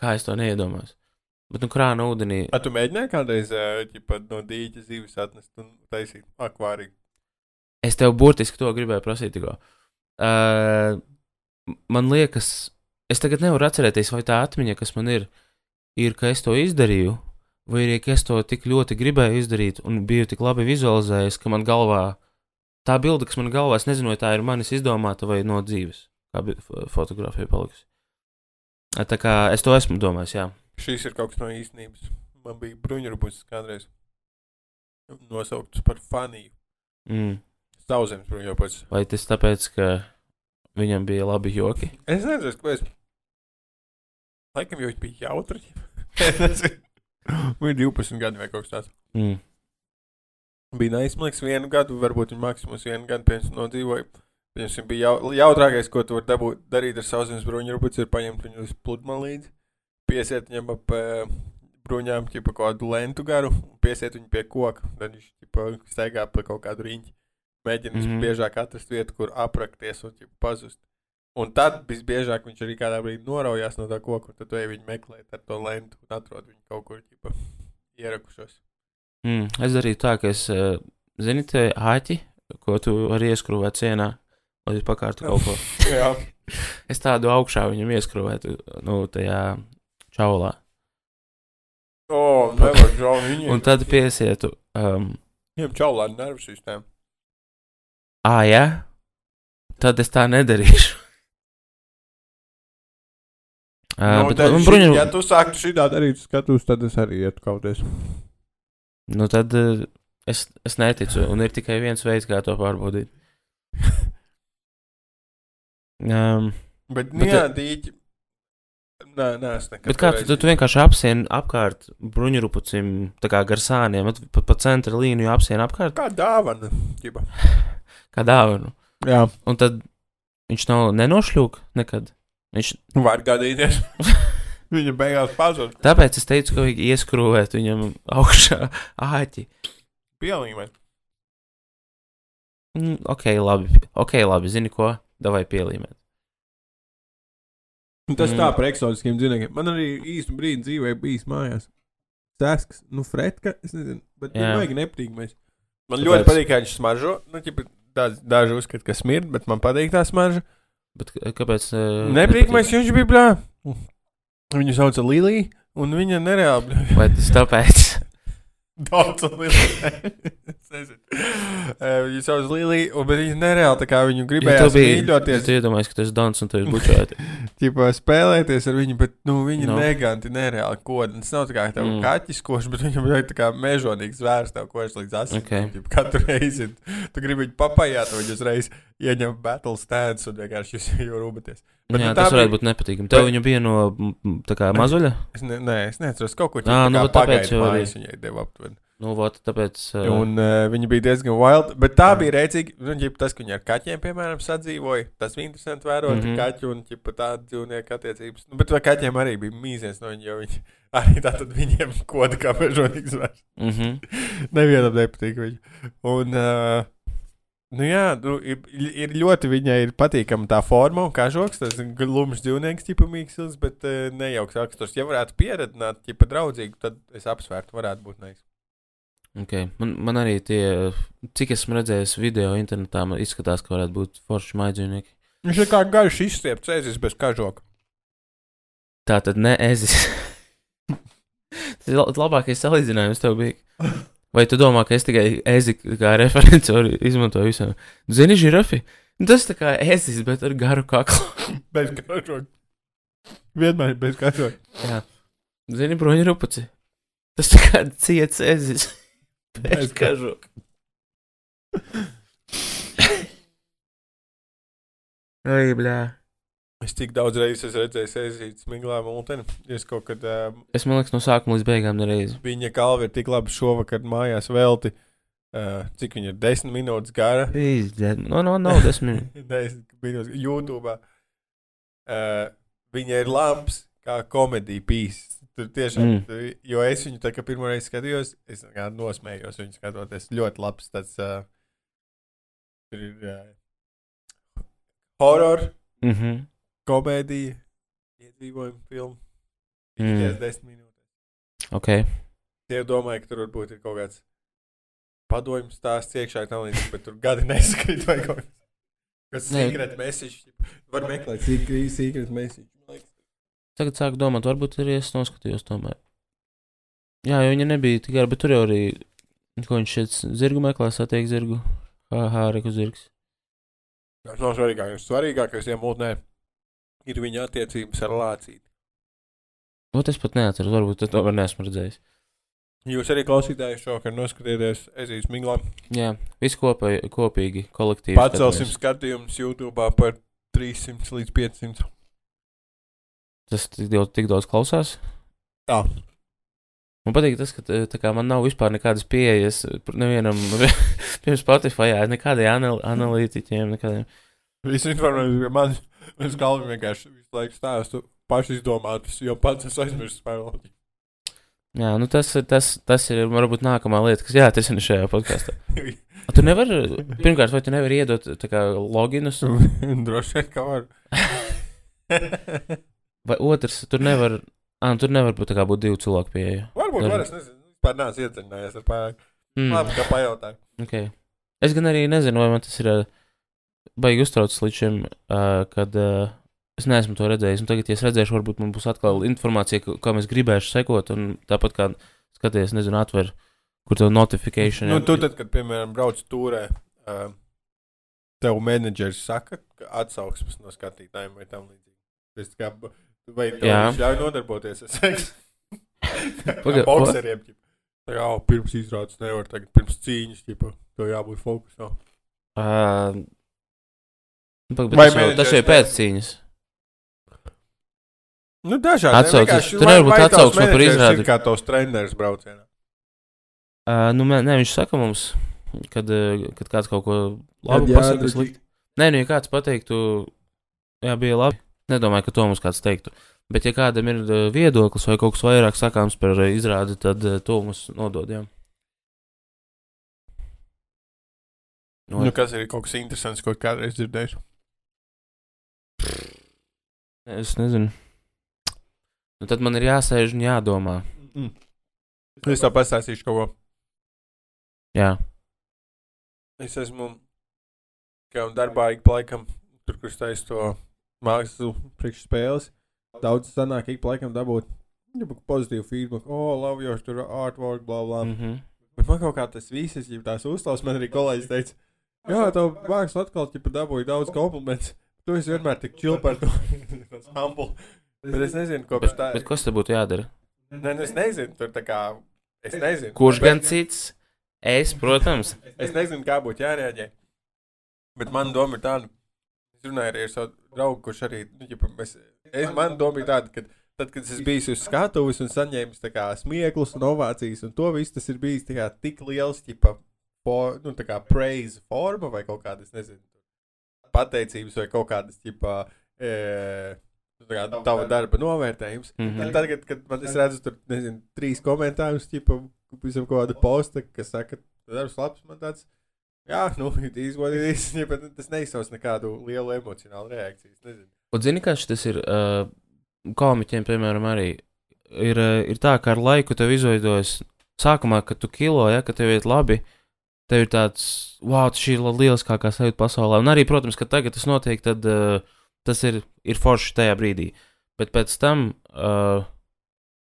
Kā es to neiedomājos? Bet, nu, krāna ūdenī. A, tu mēģināji kādreiz ā, ķipa, no dīķa zivis atnest un taisīt akvāriju? Es tev burtiski to gribēju prasīt tikko. Uh, man liekas, es tagad nevaru atcerēties, vai tā atmiņa, kas man ir, ir, ka es to izdarīju, vai arī ka es to tik ļoti gribēju izdarīt un biju tik labi vizualizējis, ka man galvā tā bilde, kas man galvā, es nezinu, vai tā ir manis izdomāta vai no dzīves, kā fotografija palikusi. Ā, Tā kā es to esmu domājis, jā. Šīs ir kaut kas no īstenības. Man bija bruņurupusis kādreiz nosaukts par faniju. Mm. Sauzemes bruņurupusis. Vai tas tāpēc, ka viņam bija labi joki? Es nezinu, kāpēc. Laikam jau viņš bija jautri. Es nezinu. Viņa ir 12 gadi vai kaut kas tāds. Mm. Bija liekas, vienu gadu, varbūt viņa maksimums vienu gadu pirms nodzīvoja. Viņam bija jau, jautrākais, ko tu vari dabūt, darīt ar sauszemes bruņu rupuci, ir paņemt viņu uz pludmali līdzi, piesiet viņam ap uh, bruņām, ķipa kaut kādu lentu garu, piesiet viņu pie koka. Tad viņš ķipa staigā pa kaut kādu riņķi. Mēģina mm. -hmm. biežāk atrast vietu, kur aprakties un pazust. Un tad visbiežāk viņš arī kādā brīdī noraujās no tā koka, un tad ej viņu meklēt ar to lentu un atrod viņu kaut kur ķipa ierakušos. Mm. Es darīju tā, ka es, eh, zini, tie āķi, ko tu vari ieskrūvēt sienā, lai pakārtu kaut ko. Es tādu augšā viņam ieskrūvētu, nu, tajā čaulā. O, nevar žau viņu. Un tad piesietu. Um, Viņam čaulāni nervu sistēma. Ā, jā? Tad es tā nedarīšu. Uh, nu, bet, tad bruņu, Ja tu sāktu šī tā darīt, skatos, tad es arī ietu kaut kādā. nu, tad uh, es, es neticu, un ir tikai viens veids, kā to pārbaudīt. Um, Bet, Bet, bet jā, dīķi. Nē, nē, es nekad. Bet kā tu, tu, tu vienkārši apsieni apkārt bruņurupucim, tā kā gar sāniem, at- pa, pa centra līniju apsieni apkārt, Kā dāvana. Ģiba. kā dāvanu. Jā. Un tad viņš nav nenošļūk nekad. Viņš, Var gadīties. Viņa beigās pazūd. tāpēc es teicu, ka vajag ieskrūvēt viņam augšā āķi. Pielīmēt. Mm, ok, labi, ok, labi, zini ko, davai pielīmēt. Un Tas Mm. tā par eksotiskiem dzīvniekiem. Man arī īstu brīdi dzīvē bijis mājās. Sēsks, nu, fretka, es nezinu, bet viņa vajag nepatīk. Mēs. Man Tāpēc- ļoti patīk, kā viņš smaržo. Nu, ķipa, daži, daži uzskata, ka smird, bet man patīk tā smarža. Bet k- kāpēc? Uh, Nepatīk, mēs viņš bija blā. Viņu sauca Lilija, un viņa nereāli. Vai tas tāpēc? Daudz. Es. Eh, Viņa sauc Lilija, un bet viņa nereāli tā kā viņu Ja gribēja mīļoties. tu iedomājies, ka tas ir Dons un esi bučēti. Ķipā spēlēties ar viņu, bet nu, viņa No. neganti nereāli kodas. Tas nav tā kā tev Mm. kaķis košs, bet viņam ir tā kā mežonīgs zvērs, tev košs līdz asinīm. Okay. Katru reizi tu gribi viņu papajāt, un viņš uzreiz ieņem battle stance un vienkārši jūs jau rūpaties. Bet Jā, nu, tā tas varētu bija- būt nepatīkami. Tev Bet- viņa bija no tā kā mazuļa? Es, ne, nē, es neatceros kaut ko Ā, nu, tāpēc jau arī. viņai deva aptuveni. Nu, vot, tāpēc. Uh, Un uh, viņa bija diezgan wild, bet tā bija rēcīga. Nu, ģip, tas, ka viņa ar kaķiem, piemēram, sadzīvoja, tas bija interesanti vērot mm. -hmm. kaķu un ģip, tādu dzīvnieku attiecības. Nu, bet vai kaķiem arī bija mīziens no viņa, jo viņi arī tātad viņiem koda kā mežonīgs vairs. mm -hmm. Nevienam nepatīk viņa. Un, uh, nu jā, nu, ir, ir ļoti viņai ir patīkama tā forma un kažoks, tas ir glumšs dzīvnieks, tipa mīkslis, bet uh, nejauks raksturs. Ja varētu pieredzināt, tipa draudzīgi, tad es apsvērtu, varētu būt nais. okay. man, man arī tie, cik esmu redzējis video internetā, izskatās, ka varētu būt forši maidzīvnieki. Viņš ir kā garš izstiepts ēzis bez kažoka. Tā tad ne ezis. Tas labākais salīdzinājums tev bija. Vai tu domā, ka es tikai ezi kā referenci varu izmantot visam? Zini, žirafi? Nu, Tas tā kā ezis, bet ar garu kaklu. Bez kažoka. Vienmēr bez kažoka. Jā. Zini, broņa rupuci. Tas tā kā ciets ezis. Bez kažoka. Ai, bļā. Es tik daudz reizes esmu redzējis aiziet smiglā multeni. Es kaut kad uh, Es liekas, no sākuma līdz beigām nereiz. viņa kalva ir tik labi šovakar mājās velti. Uh, cik viņa ir desmit minūtes gara. Izdzēd. No, no, no, desmit. Desmit minūtes YouTube. Uh, viņa ir labs kā komēdija pīsis. Tur tiešām, Mm. mm. tur, jo es viņu tā kā pirmo reizi skatījos, es nosmējos viņu skatoties. Ļoti labs tāds. Uh, tur ir uh, horror, Mhm. Komēdija, iedzīvojuma filma. Mm. Mm. Desmit minūtes. Ok. Tie domāju, ka tur varbūt ir kaut kāds padomju stāsts iekšā, tā līnija, bet tur gadi nesakrīt vai kaut kas. Kas Nē. secret message. Var meklēt secret, message. Tagad sāku domāt, varbūt arī es noskatījos tomēr. Jā, jo viņa nebija tik gara, bet tur jau arī, ko viņš šeit zirgu meklē, satiek zirgu. Aha, reku zirgs. Tas nav svarīgākais. Svarīgākais iemūtnē ir viņa attiecības ar Lācīti. Ot, es pat neatceros, varbūt es tomēr neesmu redzējis. Jūs arī klausītājοι šovakar noskatieties Ezijas Miglā. Jā, viss kopā, kopīgi, kolektīvi. Pacelsim skatījumus YouTube par 300 līdz 500. Tas tik daudz, tik daudz klausās. Jā. Man patīk tas, ka kā man nav vispār nekādas pieejas nevienam, piemēram, Spotify, nekādai anal analītiķiem, nekādiem. Visu informāciju par mani. Es galvu vienkārši visu laiku stāstu paši izdomātus, jo pats esmu aizmirsis spēlēt. Jā, nu tas, tas, tas ir varbūt nākamā lieta, kas jāatrisina šajā podkāstā. Tu nevari, pirmkārt, vai tu nevari iedot kā loginus, Droši vien, ka var. vai otrs, tur nevar, ah, tur nevar būt kā būt divu cilvēku pieeja. Varbūt Dar- var, es nezinu. Vispār neesmu iecerinājies ar pārāk. Mm, Labi, ka pajautāju. okay. Es gan arī nezinu, vai man tas ir ā, baigi uztraucis līdz šim, uh, kad uh, es neesmu to redzējis. Un tagad, ja es redzēšu, varbūt man būs atkal informācija, kam es gribēšu sekot, tāpat kā skaties, nezinu, atver, kur tev notifikācija. Nu, tu tad, kad, piemēram, brauc turē, uh, tev menedžeris saka, ka atsauksmes no skatītājiem vai tam līdzīgi. Kā, vai Jā. viņš ļauj nodarboties ar seksu? Paga- Kā bokseriem, kā, "O, pirms izrādes nevar, tagad pirms cīņas, ķipa, tev jābūt fokusā. Uh, Pag, Vai tas, jau, tas jau ir pēc cīņas. Nu, dažādi. Atsauces. Tur nevar būt atsauksme par izrādi. Kā tos treneris braucienā. Uh, nu, nē, viņš saka mums, kad, kad kāds kaut ko labu pasakā. jādara Slikt. Nē, nu, ja kāds pateiktu, jā, bija labi. Nedomāju, ka to mums kāds teiktu. Bet, ja kādam ir viedoklis vai kaut kas vairāk sakāms par izrādi, tad to mums nodod. Jā. Nu, Nu, kas ir kaut kas interesants, ko kādreiz dzirdējuši? Es nezinu. Nu, tad man ir jāsēž un jādomā. Mm. Es tev pastāstīšu kaut ko. Jā, Es esmu kā darbā ik laikam, tur, kur stājas to mākslu priekšspēles. Daudz sanāk ik laikam dabūt pozitīvu feedback. O, oh, labi, jau tur artwork, bla, bla. Mm. mm -hmm. Bet man kaut kā tas viss, ja tās uzstāvs, man arī kolēģis teica, jā, tev mākslu atkal, ja pat dabūji daudz komplimentus. Tu esi vienmēr tik čil par to. Humble. Bet es nezinu, ko bet, pēc tā. bet kas te būtu jādara? Nē, nu, es nezinu, tur tā kā. Es nezinu. Kurš Bet- gan cits? Es, protams. Es nezinu, kā būtu jārēģē. Bet man doma ir tāda, es runāju arī ar savu draugu, kurš arī, nu, ja mēs, es, man doma ir tāda, ka tad, kad es biju uz skatuves un saņēmu tā kā smieklus un ovācijas, un to viss tas ir bijis tā kā tik liels, tipa, po, nu, tā kā praise forma vai kaut kādas, nezinu, pateicības vai kaut kādas, tipa, e, tā kā tava darba novērtējums. Mm -hmm. Tagad, kad man, es redzu, tur nezinu, trīs komentārus, tipā, visam kaut kāda posta, kas saka, ka darbs labs, man tāds, jā, nu, izgodīgs, ja, bet tas neizsauc nekādu lielu emocionālu reakciju. es Nezinu. Un zini, kā tas ir uh, komiķiem, piemēram, arī ir, uh, ir tā, ka ar laiku tev izveidojas, sākumā, kad tu kilo, ja, kad tev iet labi, tev ir tāds, wow, šī ir lieliskākā sajūta pasaulē. Un arī, protams, ka tagad tas notiek, tad uh, tas ir, ir forši tajā brīdī. Bet pēc tam, uh,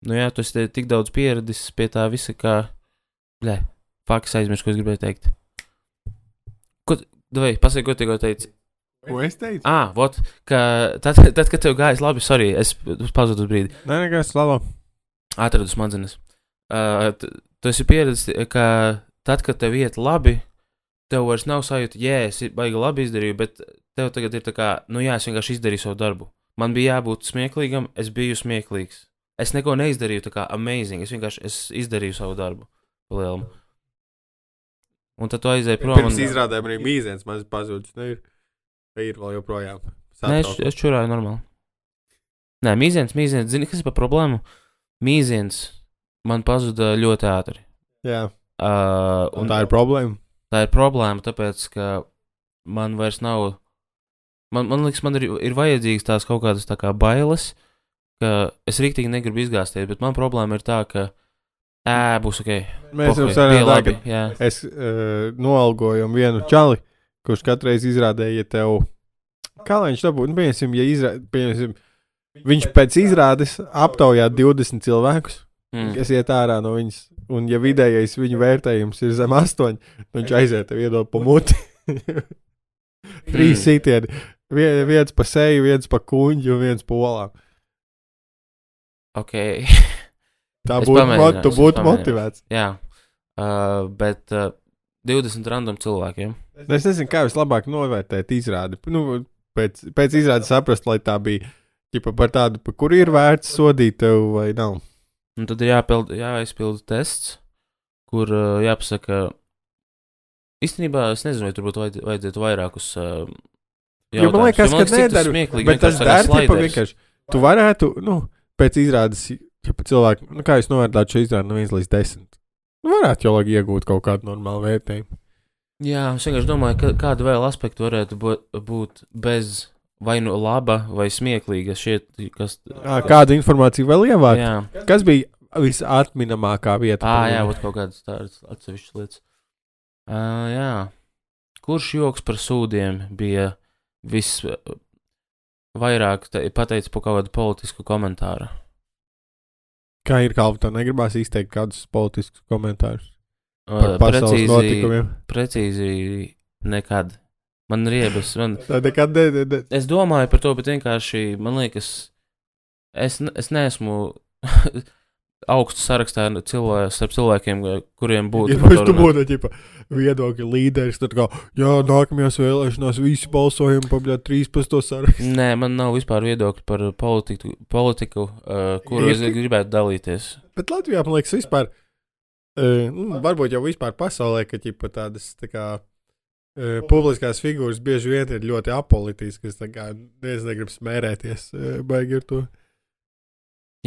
nu jā, tu esi tik daudz pieradis pie tā visa, kā, blē, fakts aizmirst, ko es gribēju teikt. Ko, vai, pasaki, ko tikko teici? Ko es teicu? Ah, vot, ka tad, tad, kad tev gājas labi, sorry, es pazudu uz brīdi, Nē, nekas, labo. atradu smadzenes. Uh, t- tu esi pieredzējis, ka tad, kad tev iet labi, tev vairs nav sajūta, jē, es baigi labi izdarīju, bet tev tagad ir tā kā, nu jā, es vienkārši izdarīju savu darbu. Man bija jābūt smieklīgam, es biju smieklīgs. Es neko neizdarīju tā kā amazing, es vienkārši es izdarīju savu darbu. Palielam. Un tad tu aizēji prom. Pirms un- izrādēm arī mīziens maz pazudis. Nu, ir, ir vēl joprojām. Nē, es, es čurāju normāli. Nē, mīziens, mīziens, zini, kas ir par problēmu? Mīziens man pazuda ļoti ātri. Jā, Uh, un tā ir problēma. tā ir problēma, tāpēc, ka man vairs nav. Man, man liekas, man ir, ir vajadzīgas tās kaut kādas tā kā bailes, ka es rīktīgi negribu izgāzties, bet man problēma ir tā, ka ē, būs ok. Mēs jau tā, labi. Jā, es uh, noalgoju vienu čali, kurš katreiz izrādīja, ja tev, kā lai viņš to būtu, nu, pieņemsim, ja izrā, pieņemsim, viņš pēc izrādes aptaujā 20 cilvēkus, mm. kas iet ārā no viņas, un ja vidējais viņu vērtējums ir zem 8, tad viņš aiziet tev iedod pa muti. Trīs sitieni, Vie- viens pa seju, viens pa kuņģi un viens pa olām. ok. Tā būtu mot, pamēģināšu. motivēts. jā. Uh, bet uh, 20 random cilvēkiem. Nu, Es nezinu, kā vislabāk novērtēt izrādi. Nu, pēc, pēc izrādes saprast, lai tā bija ķipa, par tādu, par kuru ir vērts sodīt tev vai nav. Un tad ir jāpild, jāizpilda tests, kur uh, jāpasaka, īstenībā es nezinu, vai tur būtu vajadz, vajadzētu vairākus. Uh, Jo man liekas, ka nedara, smieklīgi. Bet tas dara vienkārši. Tu varētu, nu, pēc izrādes, ja cilvēki, nu, kā jūs novērtētu šo izrādi no 1 līdz 10. Nu, varētu jau labi iegūt kaut kādu normālu vērtējumu. Jā, es vienkārši domāju, ka kāda vēl aspekta varētu būt bez vai nu laba vai smieklīga. Šiet, kas, Ā, Kāda informācija vēl ievākt? Jā, Kas bija visatminamākā vieta? à, jā, būt kaut kādas tādas atsevišķas lietas. Uh, jā. Kurš joks par sūdiem bija visvairāk pateicis par kaut kādu politisku komentāru? Kā ir kalpa, tev negribās izteikt kādus politiskus komentārus Uh, par pasaules precīzi, notikumiem? precīzi nekad. Man riebas, man, Tā nekad ne, ne, ne. es domāju par to, bet vienkārši man liekas, es, es neesmu augstu sarakstā cilvē, starp cilvēkiem, kuriem būtu. Ja mēs to tu būtu ģipa, viedokļa līderis, tad kā, jā, nākamajās vēlēšanās visi balsojam par bļā 13. sarakstu. Nē, man nav vispār viedokļa par politiku, politiku uh, kuru es Ir- gribētu dalīties. Bet Latvijā, man liekas, vispār, uh, varbūt jau vispār pasaulē, ka ģipa tādas, tā kā, publiskās figūras bieži vien ir ļoti apolitiskas, tā kā neviens negrib smērēties, baigi ar to.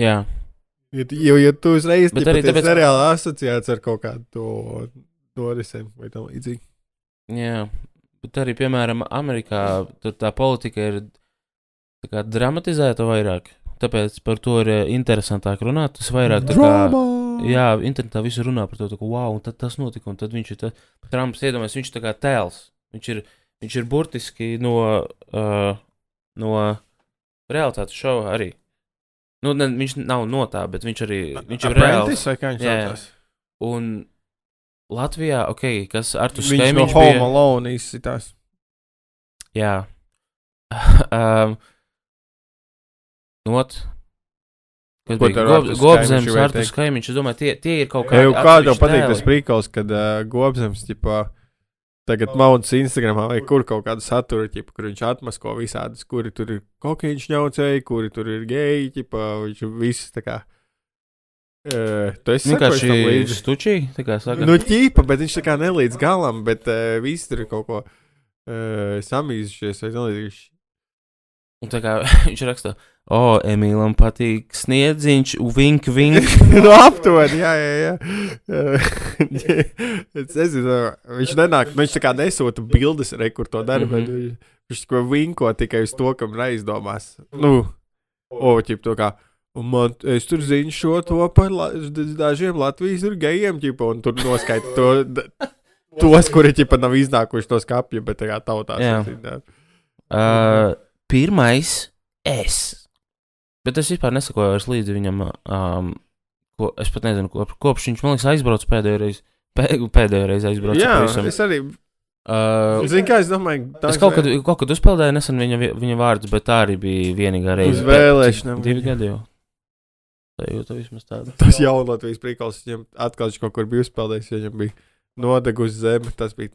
Jā, Jo, jo, ja tu uzreiz Bet arī tāpēc- nereāli asociēts ar kaut kādu to norisēm vai tam līdzīgi. jā. Bet arī, piemēram, Amerikā tur tā politika ir tā kā dramatizēta vairāk. Tāpēc par to ir interesantāk runāt. Tas vairāk tā kā. Drama! Jā, internetā visi runā par to, ka, wow, un tad tas notika, un tad viņš ir tā, Trumps iedomājas, viņš ir tā kā tēls. Viņš ir, viņš ir burtiski no, uh, no realitātes šova arī. Nu, ne, viņš nav no tā, bet viņš arī viņš ir reāls. Viņš Jā? Un Latvijā, ok, kas ar to Viņš no Home bija. Alone izsitās. Jā. um, Not. Kas bija tev Gob, Arturs Gobzems, vērtē? Skaimiņš. Es domāju, tie, tie ir kaut Kā kādi. jau kā tev atsevišķi patīk tas prikals, kad uh, Gobzems, ķipā, tagad mauns Instagramā vai kur kaut kādu saturu, ķipa, kur viņš atmasko visādus, kuri tur ir kokīņš ņaucēji, kuri tur ir geji, ķipa, viņš viņš tā kā. Uh, tu esi Vienkārši tam līdzi? stučī, tā kā saka. Nu, ķīpa, bet viņš tā kā nelīdz galam, bet uh, visi tur ir kaut ko uh, samīzušies vai nelīdz. Un tā kā viņš raksta, o, Emīlam patīk sniedziņš, vink, vink. nu, aptuveni, jā, jā, jā. es nezinu, viņš nenāk, viņš tā kā nesūta bildes, re, kur to dara, Mhm. bet viņš, viņš ko vinko tikai uz to, kam neizdomās. Nu, o, ķip to kā. Un man, es tur zinu šo to par la, dažiem Latvijas ir gejiem, ķipa, un tur noskaita to, tos, kuri, ķipa, nav iznākuši to skapju, bet tā kā tautās. Jā. zin, Uh, pirmais es. Bet es vispār nesakoju vairs līdzi viņam. Um, ko, es pat nezinu, ko, kopš viņš man liekas aizbraucis pēdējo reizi. Pē, pēdējo reizi aizbraucis. Jā, pavisam. es arī, Uh, zinu, kā es domāju, es kaut kad, kaut kad uzpeldēju nesen viņa, vi- viņa vārdus, bet tā arī bija vienīgā reize. Uz vēlēšanām. Divi gadi jau. Tā jūta vismaz tāda. Tas jau Latvijas prikals, viņam atkal viņš kaut kur bija uzpeldējis, ja viņam bija nodeg uz zemi. Tas bija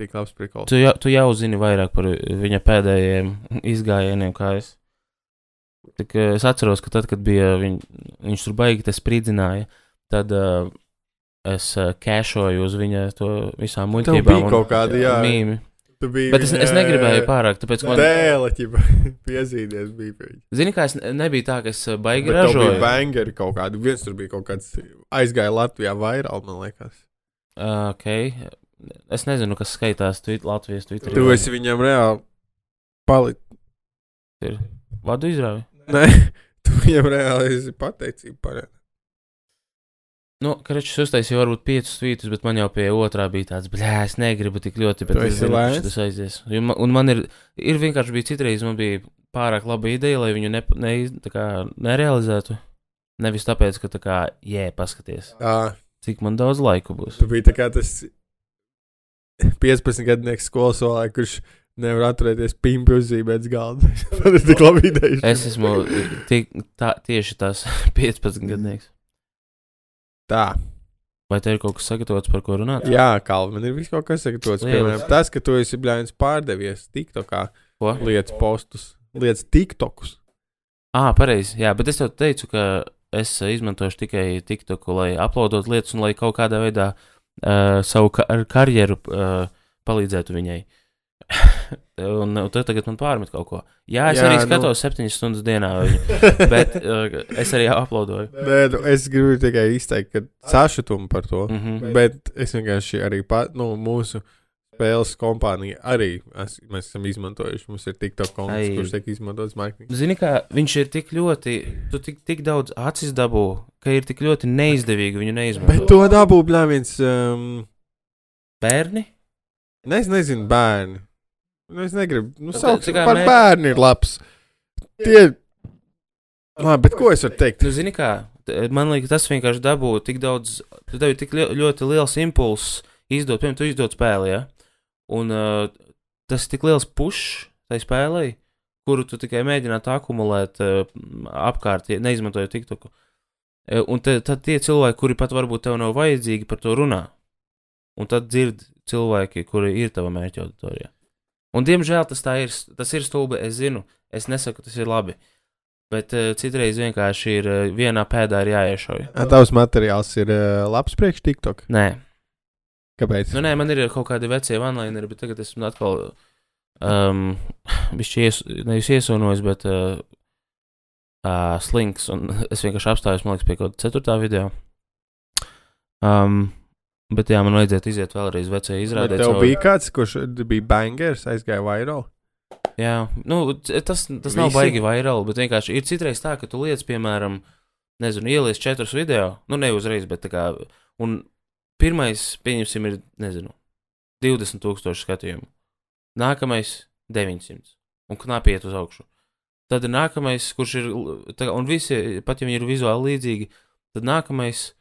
Tik labs prikals. Tu jau, tu jau zini vairāk par viņa pēdējiem izgājieniem, kā es. Eh, es atceros, ka tad, kad bija viņ, viņš tur baigi spridzināja, tad uh, es uh, kēšoju uz viņa to visām muļķībām. bija un kaut kādi, jā. Mīmi. Biji Bet es, es viņa, negribēju pārāk, tāpēc, man, Dēle, ķipa, piezīties bija pie viņa. zini, kā es ne- nebiju tā, ka es baigi Bet tev bija ražoju. bangeri kaut kādi. Viens tur bija kaut kāds aizgāja Latvijā vairāk, man liekas. Uh, ok, es nezinu, kas skaitās tweet, Latvijas Twitter. Tu esi viņam reāli palicis. Vadu izrāvi. Nē, tu viņam reāli esi pateicība par viņu. Nu, Kračs uztaisīja varbūt piecus tvītus, bet man jau pie otrā bija tāds, blē, es negribu tik ļoti, bet es zinu, ka tas aizies. Un man, un man ir, ir vienkārši bija citreiz, man bija pārāk laba ideja, lai viņu ne, ne, tā kā nerealizētu. Nevis tāpēc, ka tā kā, jē, paskaties, Jā, cik man daudz laika būs. tu biji tā kā tas 15 gadnieks skolas solē, kurš nevar atturēties pimpi uzzīmēt galdu. Man ir tik labi ideja. Es esmu tik, tā, tieši tas 15 gadnieks. Tā. Vai te ir kaut kas sagatavots, par ko runāt? Jā, Kalvi, man ir viss kaut kas sagatavots. Lieliski. Piemēram, tas, ka tu esi bļāvis pārdevies TikTokā, Ko? lietas postus, lietas TikTokus. Ah, pareizi. Jā, bet es tev teicu, ka es eh, izmantošu tikai TikToku, lai uploadot lietas un lai kaut kādā veidā uh, savu ka ar karjeru uh, palīdzētu viņai. Un, un tad tagad man pārmet kaut ko. Jā, es Jā, arī nu- skatos septiņas stundas dienā viņu, bet uh, es arī uploadoju. Nē, nu, es gribu tikai izteikt, ka sašutumu par to. Mm -hmm. Bet es vienkārši arī pat, nu, mūsu spēles kompānija arī es, mēs esam izmantojuši. Mums ir TikTok konts, Ai. kurš tiek izmantots marketingā. Zini, kā viņš ir tik ļoti, tu tik, tik daudz acis dabū, ka ir tik ļoti neizdevīgi viņu Bet neizmantot. to dabū bļāviens. Um, Bērni? ne, es nezinu, bērni. Nu, es negribu. Nu, kā par mē- bērnu ir labs. Tie. Labi, bet ko es varu teikt? Nu, zini, kā man liekas, tas vienkārši dabū tik daudz, tu ir tik li- ļoti liels impulss izdot, piemēram, tu izdod spēli, ja? Un uh, tas ir tik liels pušs tai spēlei, kuru tu tikai mēģinātu akumulēt uh, apkārt, neizmantojot TikToku. E, Un te, tad tie cilvēki, kuri pat varbūt tev nav vajadzīgi, par to runā. Un tad dzird cilvēki, kuri ir tava mērķa auditorijā. Un, diemžēl tas tā ir, tas ir stulbi, es zinu, es nesaku, tas ir labi. Bet uh, citreiz vienkārši ir uh, vienā pēdā ir jāiešauj. Tavs materiāls ir uh, labs priekš TikTok. Nē, Kāpēc? nu, nē, man ir kaut kādi vecie vanlaineri, bet tagad esmu atkal. Um, Viņš ies, nevis iesūnojis, bet uh, uh, slinks. Un es vienkārši apstājos, man liekas, pie kaut kāda ceturtā video. Um, bet jā, man vajadzētu iziet vēlreiz vecajai Bet izrādē. tev cauri. bija kāds, kurš bija bangers, aizgāja viral. Jā, nu, tas, tas nav Visi? baigi vairāk, bet vienkārši ir citreiz tā, ka tu liec, piemēram, nezinu, ieliec četrus video, nu, ne uzreiz, bet tā kā, un pirmais, pieņemsim, ir, nezinu, 20,000 skatījumu. Nākamais - 900, un knapi iet uz augšu. Tad ir nākamais, kurš ir, tā, kā- un visi, pat ja viņi ir vizuāli līdzīgi, tad nākamais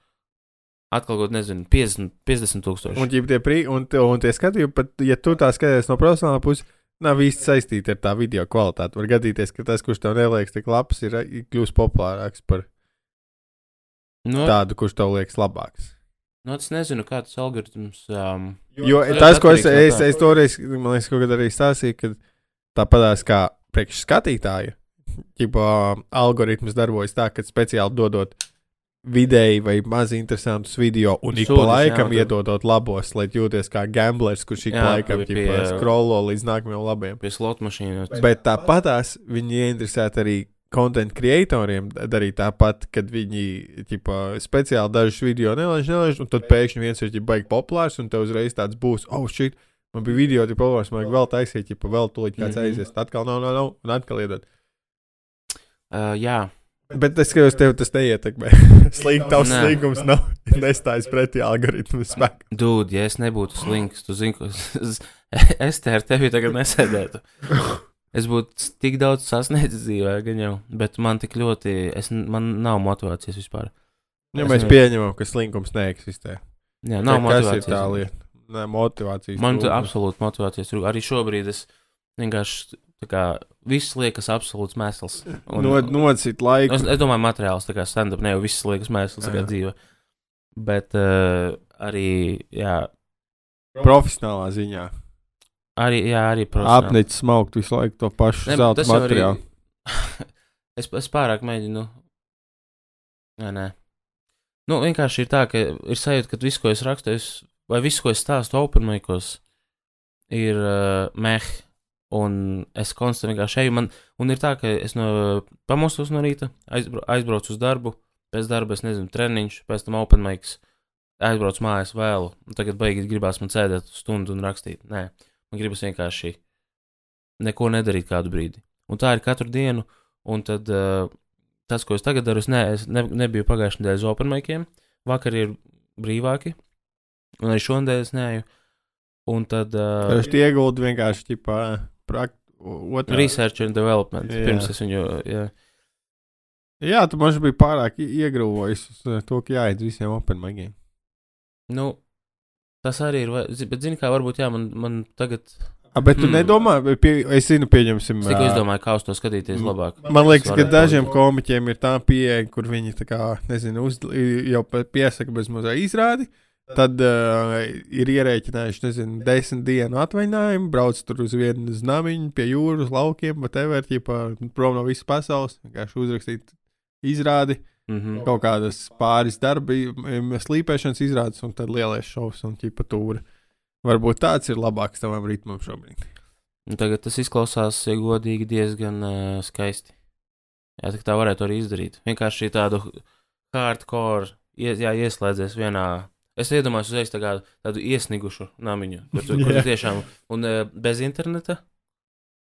atkal kaut, nezinu, 50 50 tūkstoši. Un, ja tie, pri, un, un tie skatījumi, pat ja tu tā skaties no profesionāla puses, nav īsti saistīti ar tā video kvalitāti. Var gadīties, ka tas, kurš tev neliekas tik labs, ir ir kļūst populārāks par Nu, tādu, kurš tev liekas labāks. nu, es nezinu, kā tas algoritms. Um, Jo Tas ko es, no es, es toreiz, man liekas, kaut kad arī stāstīju, ka tāpatās kā priekš skatītāja, ģipa, algoritms darbojas tā, ka speciāli dodot vidēji vai maz interesantus video un ik pa laikam jā, iedodot labos, lai jūties kā gamblers, kurš ik pa laikam pie- pie- scrollo līdz nākamajam labiem. pie slot mašīnas. Bet tāpatās viņi ieinteresēti arī content creatoriem darīt tāpat, kad viņi ķipa, speciāli dažus video nelaiž, nelaiž, un tad pēkšņi viens ir baigi populārs, un tev uzreiz tāds būs, oh, shit, man bija video, tik populārs, man vajag vēl taisīt, ja vēl tūlīt kāds Mhm. aizies, tad atkal nav, nav, nav, un atkal iedod. Uh, jā, Bet es skatos, tev tas neietekmē. Slinks, tavs Nē. slinkums nav nestājas pretī algoritmu spēku. dūd, ja es nebūtu slinks, tu zini, ko es, es te ar tevi tagad nesēdētu. Es būtu tik daudz sasniedzis dzīvē, gan jau, bet man tik ļoti, es, man nav motivācijas vispār. Ja Es mēs nevaru. pieņemam, ka slinkums neeksistē. Jā, nav Tad kas ir motivācijas. tā lieta? Nē, motivācijas. Man trūkums. absolūti motivācijas. Arī šobrīd es vienkārši, kā, viss liekas absolūts mēsls. Un- Nod, nocīt laiku. Es, es domāju, materiāls, kā stand-up, ne jau viss liekas mēsls, kā dzīve. Bet uh, arī, jā, Profesionālā ziņā. Arī, jā, arī profesionāli. apnicis smaukt visu laiku to pašu Ne, zelta jau arī- materiālu. es, es pārāk mēģinu. Nē, nē. Nu, vienkārši ir tā, ka ir sajūta, ka viss, ko es rakstu, es, vai viss, ko es stāstu openmaikos, ir uh, meh. Un es konstanti vienkārši eju. Man, un ir tā, ka es no, pamostos no rīta, aizbra, aizbraucu uz darbu, pēc darba, es nezinu, treniņš, pēc tam openmaiks, aizbraucu mājās vēlu. Tagad beigās gribās man sēdēt stundu un rakstīt. Nē, man gribas vienkārši neko nedarīt kādu brīdi. Un tā ir katru dienu. Un tad uh, tas, ko es tagad daru, es, ne, es ne, nebiju pagājušajā nedēļā uz openmaikiem. Vakar ir brīvāki. Un arī šonadēļ es neju. Un tad uh, Es ieguldu vienkārši ķipā, prakt, otrā. research and development. Jā. Pirms es viņu. Jā. Jā, tu man biji pārāk iegrūvojis uz uh, to, ka jāiet visiem open magiem. Nu, tas arī ir. Bet, zini, kā varbūt, jā, man, man tagad. A, bet tu Hmm. nedomā, pie, es zinu, pieņemsim. Es tikai ā, izdomāju, kā uz to skatīties Mm. labāk. Man liekas, ka dažiem komiķiem ir tā pieeja, kur viņi tā kā, nezinu, uz, jau piesaka bez mazā izrādi. Tad uh, ir ierēķinājuši, nezinu, desmit dienu atvaļinājumu, brauc tur uz vienu znamiņu, pie jūras, laukiem, bet ever, ķipā, prom no visas pasaules, vienkārši uzrakstīt izrādi, Mm -hmm. kaut kādas pāris darbi, m, slīpēšanas izrādes un tad lielais šovs un ķipa tūri. Varbūt tāds ir labāks tavam ritmam šobrīd. Tagad tas izklausās, ja godīgi, diezgan uh, skaisti. Jā, tā, varētu arī izdarīt. Vienkārši tādu hardcore, ies, jā, ieslēdzies vienā. Es iedomājos uzreiz tā kā, tādu iesnigušu namiņu, kur, tu, kur tu tiešām, un uh, bez interneta.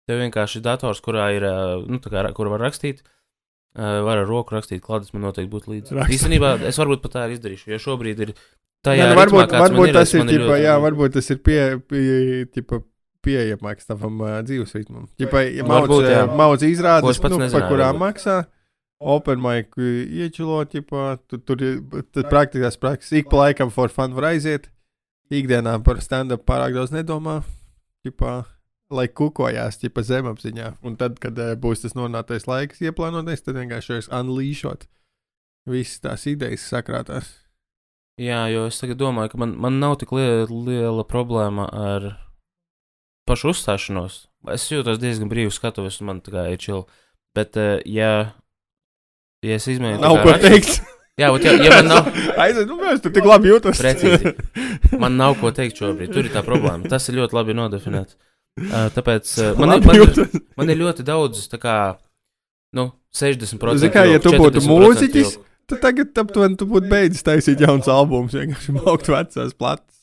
Tev vienkārši dators, kurā ir, uh, nu, kā, kur var rakstīt, uh, var ar roku rakstīt, klātes man noteikti būtu līdzi. Īstenībā es varbūt pat tā arī izdarīšu, jo šobrīd ir tā, jā, nu, varbūt, varbūt tas ir, ķipa, jā, varbūt tas ir pie, pie, ķipa, pieejamāks tavam uh, dzīvesritmam. Ķipa, ja Varbūt, maudz, uh, maudz izrādes, nu, par nezināju, kurām varbūt. Open mic iečilot, ķipa, tu, tur ir praktiskās prakses. Ik pa laikam for fun var aiziet. Ikdienā par stand-up pārāk daudz nedomā. Ķipa, lai kukojās, ķipa zemapziņā. Un tad, kad uh, būs tas nonāktais laiks ieplānotais, tad vienkārši es unleashot visas tās idejas sakrātās. Jā, jo es tagad domāju, ka man, man nav tik liela, liela problēma ar pašu uzstāšanos. Es jūtos diezgan brīvi skatuves, un man tā kā ir čili. Bet, uh, ja, ja es izmēģinu. Nav ko teikt. Jā, bet, ja, ja man nav, Aiziet, nu, mēs tur tik labi jūtas. Precīzi. man nav ko teikt šobrīd, tur ir tā problēma. Tas ir ļoti labi nodefinēts. Uh, tāpēc uh, man, ir, man, ir, man ir ļoti daudz, tā kā, nu, 60%. Zini kā, ja tu būtu 40% mūziķis. Tad tagad aptuveni tu būtu beidzis taisīt jauns albums, vienkārši maukt vecās plates.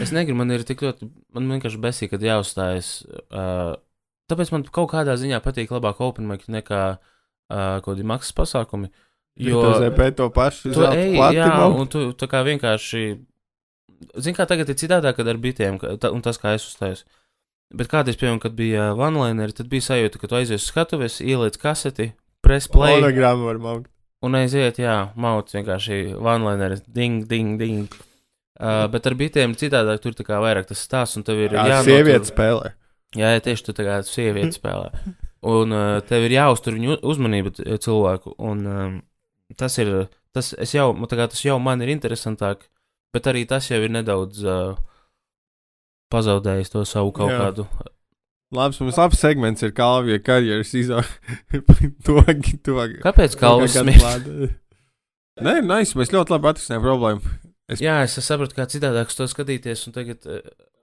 Es negribu, man ir tik ļoti, man vienkārši besīk, kad jāuzstājas. Uh, tāpēc man kaut kādā ziņā patīk labāk open mic nekā uh, kaut kādi maksas pasākumi. Jo zēpē to pašu plati jā, un tu tā kā vienkārši, zini, kā tagad ir citādāk, kad ar bitiem, ka- ta- un tas, kā es uzstājos. Bet kādreiz, piemēram, kad bija vanlaineri, tad bija sajūta, ka tu aizies uz skatuves, ieliec kaseti, press play, Monogrammu var maukt. un aiziet, jā, mauc vienkārši vanlaineri, ding, ding, ding. Uh, bet ar bitiem ir citādāk, tur tā kā vairāk tas stāsts, un tev ir Jā, jānotur- sieviete spēlē. Jā, jā, tieši tu tā kā sieviete spēlē. Un uh, tev ir jāuztur viņu uzmanību c- cilvēku. Un um, tas ir, tas, jau, kā tas jau man ir interesantāk, bet arī tas jau ir nedaudz uh, pazaudējis to savu kaut Jā. kādu. Labs, mums labs segments ir Kalvija karjeras izaugsme. Kāpēc Kalvis to- smird? Nē, nice, mēs ļoti labi atrisinājām problēmu. Es- Jā, es sapratu, kā citādāk to skatīties, un tagad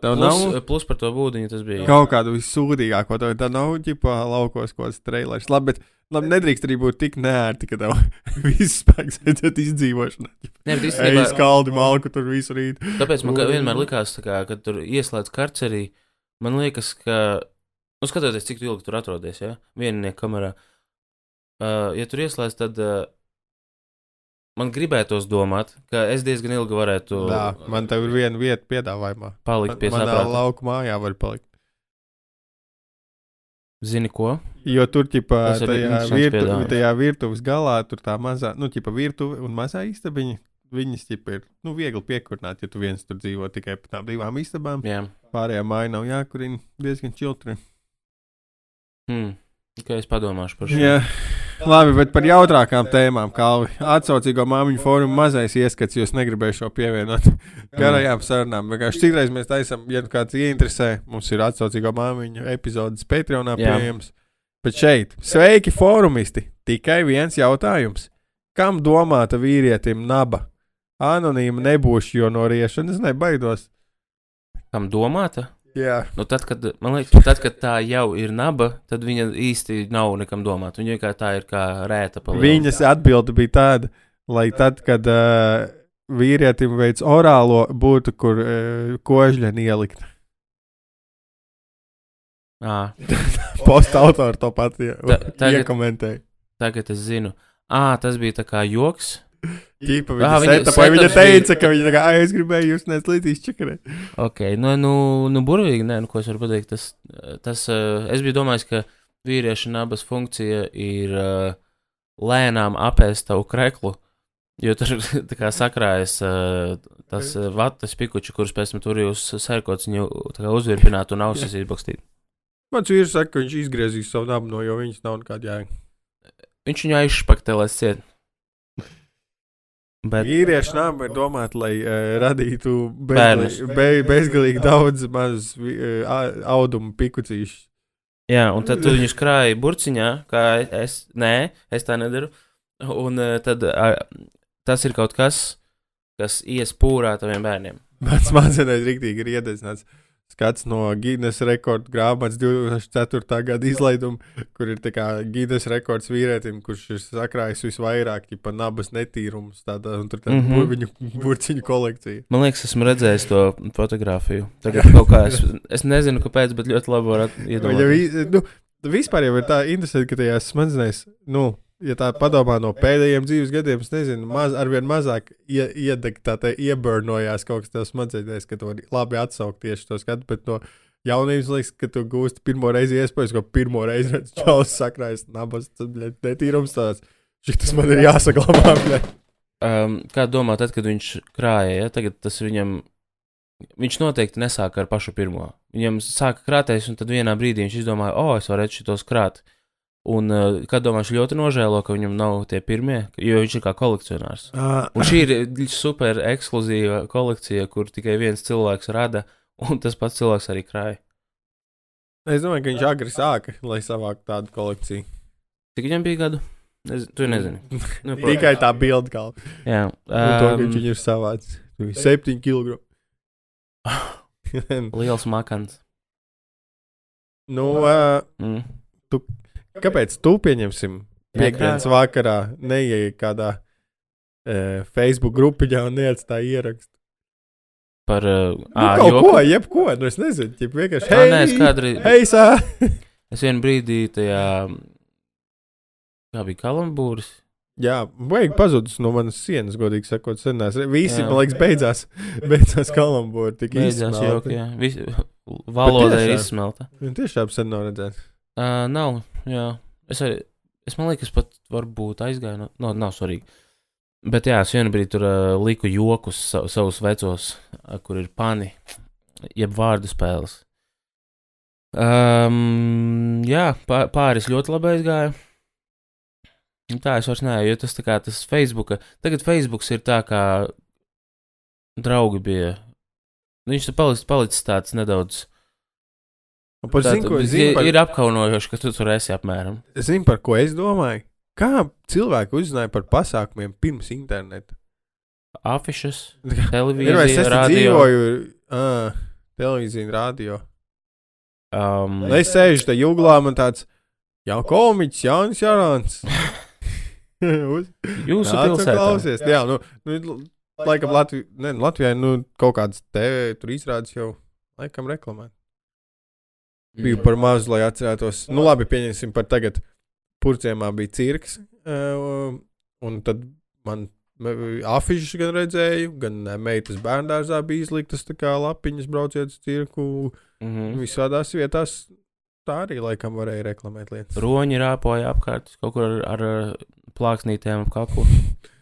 Tev plus, nav plus par to būdiņu tas bija. kaut kādu vissūdīgāko, tev tā nav ģipā laukos kaut kāds trailers. Labi, bet labi, nedrīkst arī būt tik nērti, ka tev viss spēks aiziet izdzīvošanā. Nē, bet Ej, īstenībā, skaldi malku tur visu rīt. tāpēc man kā vienmēr likās, kā, kad tur ieslēdz karcerī, man liekas, ka, nu, skatoties, cik ilgi tur atrodies, ja, vieninieka kamerā, uh, ja tur ieslēdz, tad uh, man gribētos domāt, ka es diezgan ilgi varētu Jā, man te ir viena vieta piedāvājumā. palikt pie Manā saprāta. lauku mājā var palikt. Zini ko? Jo tur, ir tajā, virtu, tajā virtuves galā, tur tā mazā, nu, ķipā, virtuve un mazā istabiņa. Viņas, ķipā, ir, nu, viegli piekurināt, ja tu viens tur dzīvo tikai pa tām divām istabām. Jā. Pārējā māja nav jākurina, diezgan čiltri. Hmm. Tikai es padomāšu par šo. Jā, Labi, bet par jautrākām tēmām, kā atsaucīgo māmiņu fórumu mazais ieskats, jo es negribēju šo pievienot garajām sarunām. Vienkārši citreiz mēs taisām, ja nu kāds ieinteresē, mums ir atsaucīgo māmiņu epizodes Patreonā pieejams. Bet šeit, sveiki, fórumisti! Tikai viens jautājums. Kam domāta vīrietim naba? Anonīma nebūšu, jo no riešanas nebaidos. Kam domāta? Jā, Nu, tad, kad, man liekas, tad, kad tā jau ir naba, tad viņa īsti nav nekam domāta. Viņa vienkārši tā ir kā rēta palielināta. viņas atbilde bija tāda, lai tad, kad uh, vīrietim veids orālo, būtu kur uh, kožļeni ielikt. Posta autori to pat ie- Ta- tagad- iekomentēja. tagad es zinu. À, tas bija tā kā joks. Ķīpa Ā, viņa viņa setupā, viņa setups bija- teica, ka viņa tā kā, "Ai, es gribēju jūs nes līdz izčakarēt. Ok, nu, nu, nu burvīgi, nē, nu, ko es varu pateikt. Tas, tas, uh, es biju domājis, ka vīrieša nabas funkcija ir uh, lēnām apēst tavu kreklu, jo tur tā kā sakrājas uh, tas vatas pikuči, kurus pēc tam tur jūs sērkots viņu tā kā uzvirpināt un ausis izbakstīt. Mans vīrs saka, ka viņš izgriezīs savu nabu no, jo viņas nav nekāda jēga. Viņš viņu aizšpaktelēs ciet. Bet, Vīriešu naba ir domāta, lai uh, radītu bezgalīgi, be, bezgalīgi daudz mazus uh, audumu pikucīšus. jā, un tad tu viņus krāji burciņā, kā es, nē, es tā nedaru. Un uh, tad uh, tas ir kaut kas, kas ies pūrā taviem bērniem. Mans mākslinieks rīktīgi ir iededzināts. Skats no Guinness rekorda grāmatas 2004. gada izlaiduma, kur ir Guinness rekords vīrietim, kurš ir sakrājis visvairāk ja, nabas netīrumus. Tādā, un tur tā Mhm. mm -hmm. viņa burciņu kolekcija. Man liekas, esmu redzējis to fotografiju. Tagad kaut kā es, es nezinu, kāpēc, bet ļoti labi Viņa iedomāties. vi, nu, vispār jau ir tā interesanti, ka tajās smadzenēs, nu, ja tā padomā no pēdējiem dzīves gadiem, es nezinu, maz, arvien mazāk ie, iedeg, tā te ieburnojās kaut kas tev smadzenēs, ka vari labi atsaukt tieši to skatu, bet no jaunības liekas, ka tu gūsti pirmo reizi iespējas, ko pirmo reizi redz čaus sakrājas nabas, tad, bļet, netīrums tāds. Šis man ir jāsaglabā, bļet. Um, kā domā, tad, kad viņš krāja, ja tagad tas viņam. Viņš noteikti nesāka ar pašu pirmo. Viņam sāka krāpties, un tad vienā brīdī viņš izdomāja, o, oh, es varētu šitos krāt. Un, uh, kā domā, viņš ļoti nožēlo, ka viņam nav tie pirmie, jo viņš ir kā kolekcionārs. Uh, Un šī ir super ekskluzīva kolekcija, kur tikai viens cilvēks rada, un tas pats cilvēks arī krāja. es domāju, ka viņš agri sāka, lai savāktu tādu kolekciju. Cik viņam bija gadu? Es, tu nezini. Nu, Tikai tā bilde kā. Jā, Un to, ka um, viņš ir savāds. 7 kg. liels makans. nu, uh, Mm. Kāpēc tu pieņemsim piekdienas vakarā neieej kādā uh, Facebook grupiņā un neatstāj ierakstu? Par uh, Nu, ā, kaut joku. ko, jebko, nu es nezinu, ķip vienkārši. Ā, nē, es kādreiz- Hei, sā! Es vienu brīdī tajā. Kā bija kalambūris? Jā, vajag pazudus no manas sienas, godīgi sakot, senās. Visi, Jā. man liekas, beidzās, beidzās kalambūri, tik Beidzās joki, jā. Vis, valoda ir izsmelta. Tiešām sen nav redzēts. Uh, nav, jā. Es, arī, es man liekas, pat varbūt aizgāju. No, no, nav svarīgi. Bet jā, es vienu brīdi tur uh, liku jokus sa, savus vecos, uh, kur ir pani, jeb vārdu spēles. Um, jā, pā, pāris ļoti labi aizgāja. Tā es vairs neesmu, jo tas tā kā tas Facebook. Tagad Facebook ir tā kā draugi bija. Viņš ir palicis, palicis tāds nedaudz. Un par Tā, zinu, ko es ir, zinu par, ir apkaunojoši, ka tu tur esi apmēram. es zinu, par ko es domāju. Kā cilvēki uzzināja par pasākumiem pirms interneta? Afišas, Ir vai es televīzija, radio. dzīvoju, uh, televīzija, radio. Um, es sēžu te jūglā, man tāds jau komiķis, Jānis Jārāns. Jūsu pilsētā. klausies. Jā, nu, nu laikam Latvijai, ne, nu, Latvijai, nu, kaut kāds TV tur izrādes jau, laikam, reklamē. Biju par mazu, lai atcerētos. Nu, labi, pieņemsim par tagad. Purcēmā bija cirks, uh, un tad man afišas gan redzēju, gan eh, meitas bērngārzā bija izliktas tā kā lapiņas brauciet uz cirku. Mhm. Visādās vietās tā arī laikam varēja reklamēt lietas. Roņi rāpoja apkārt kaut kur ar, ar uh, plāksnītēm ap kaklu.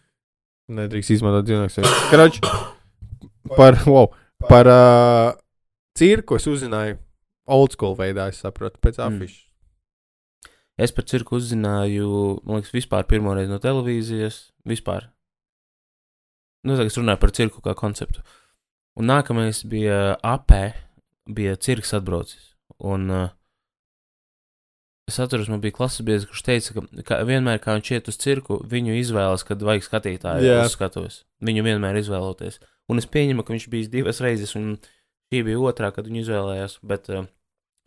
Nedrīkst izmantot dzīvnieku. Krač, par, wow, par uh, cirku es uzzināju old school veidā, es saprotu, pēc Mm. afišas. Es par cirku uzzināju, man liekas, vispār pirmo reizi no televīzijas. Vispār. Nu, es runāju par cirku kā konceptu. Un nākamais bija apē, bija cirks atbraucis. Un uh, es atceros, man bija klases biedrs, kurš teica, ka, ka vienmēr, kā viņš iet uz cirku, viņu izvēlas, kad vajag skatītāju uz skatuves. Viņu vienmēr izvēloties. Un es pieņemu, ka viņš bija divas reizes, un šī bija otrā, kad viņu izvēlējās. Bet uh,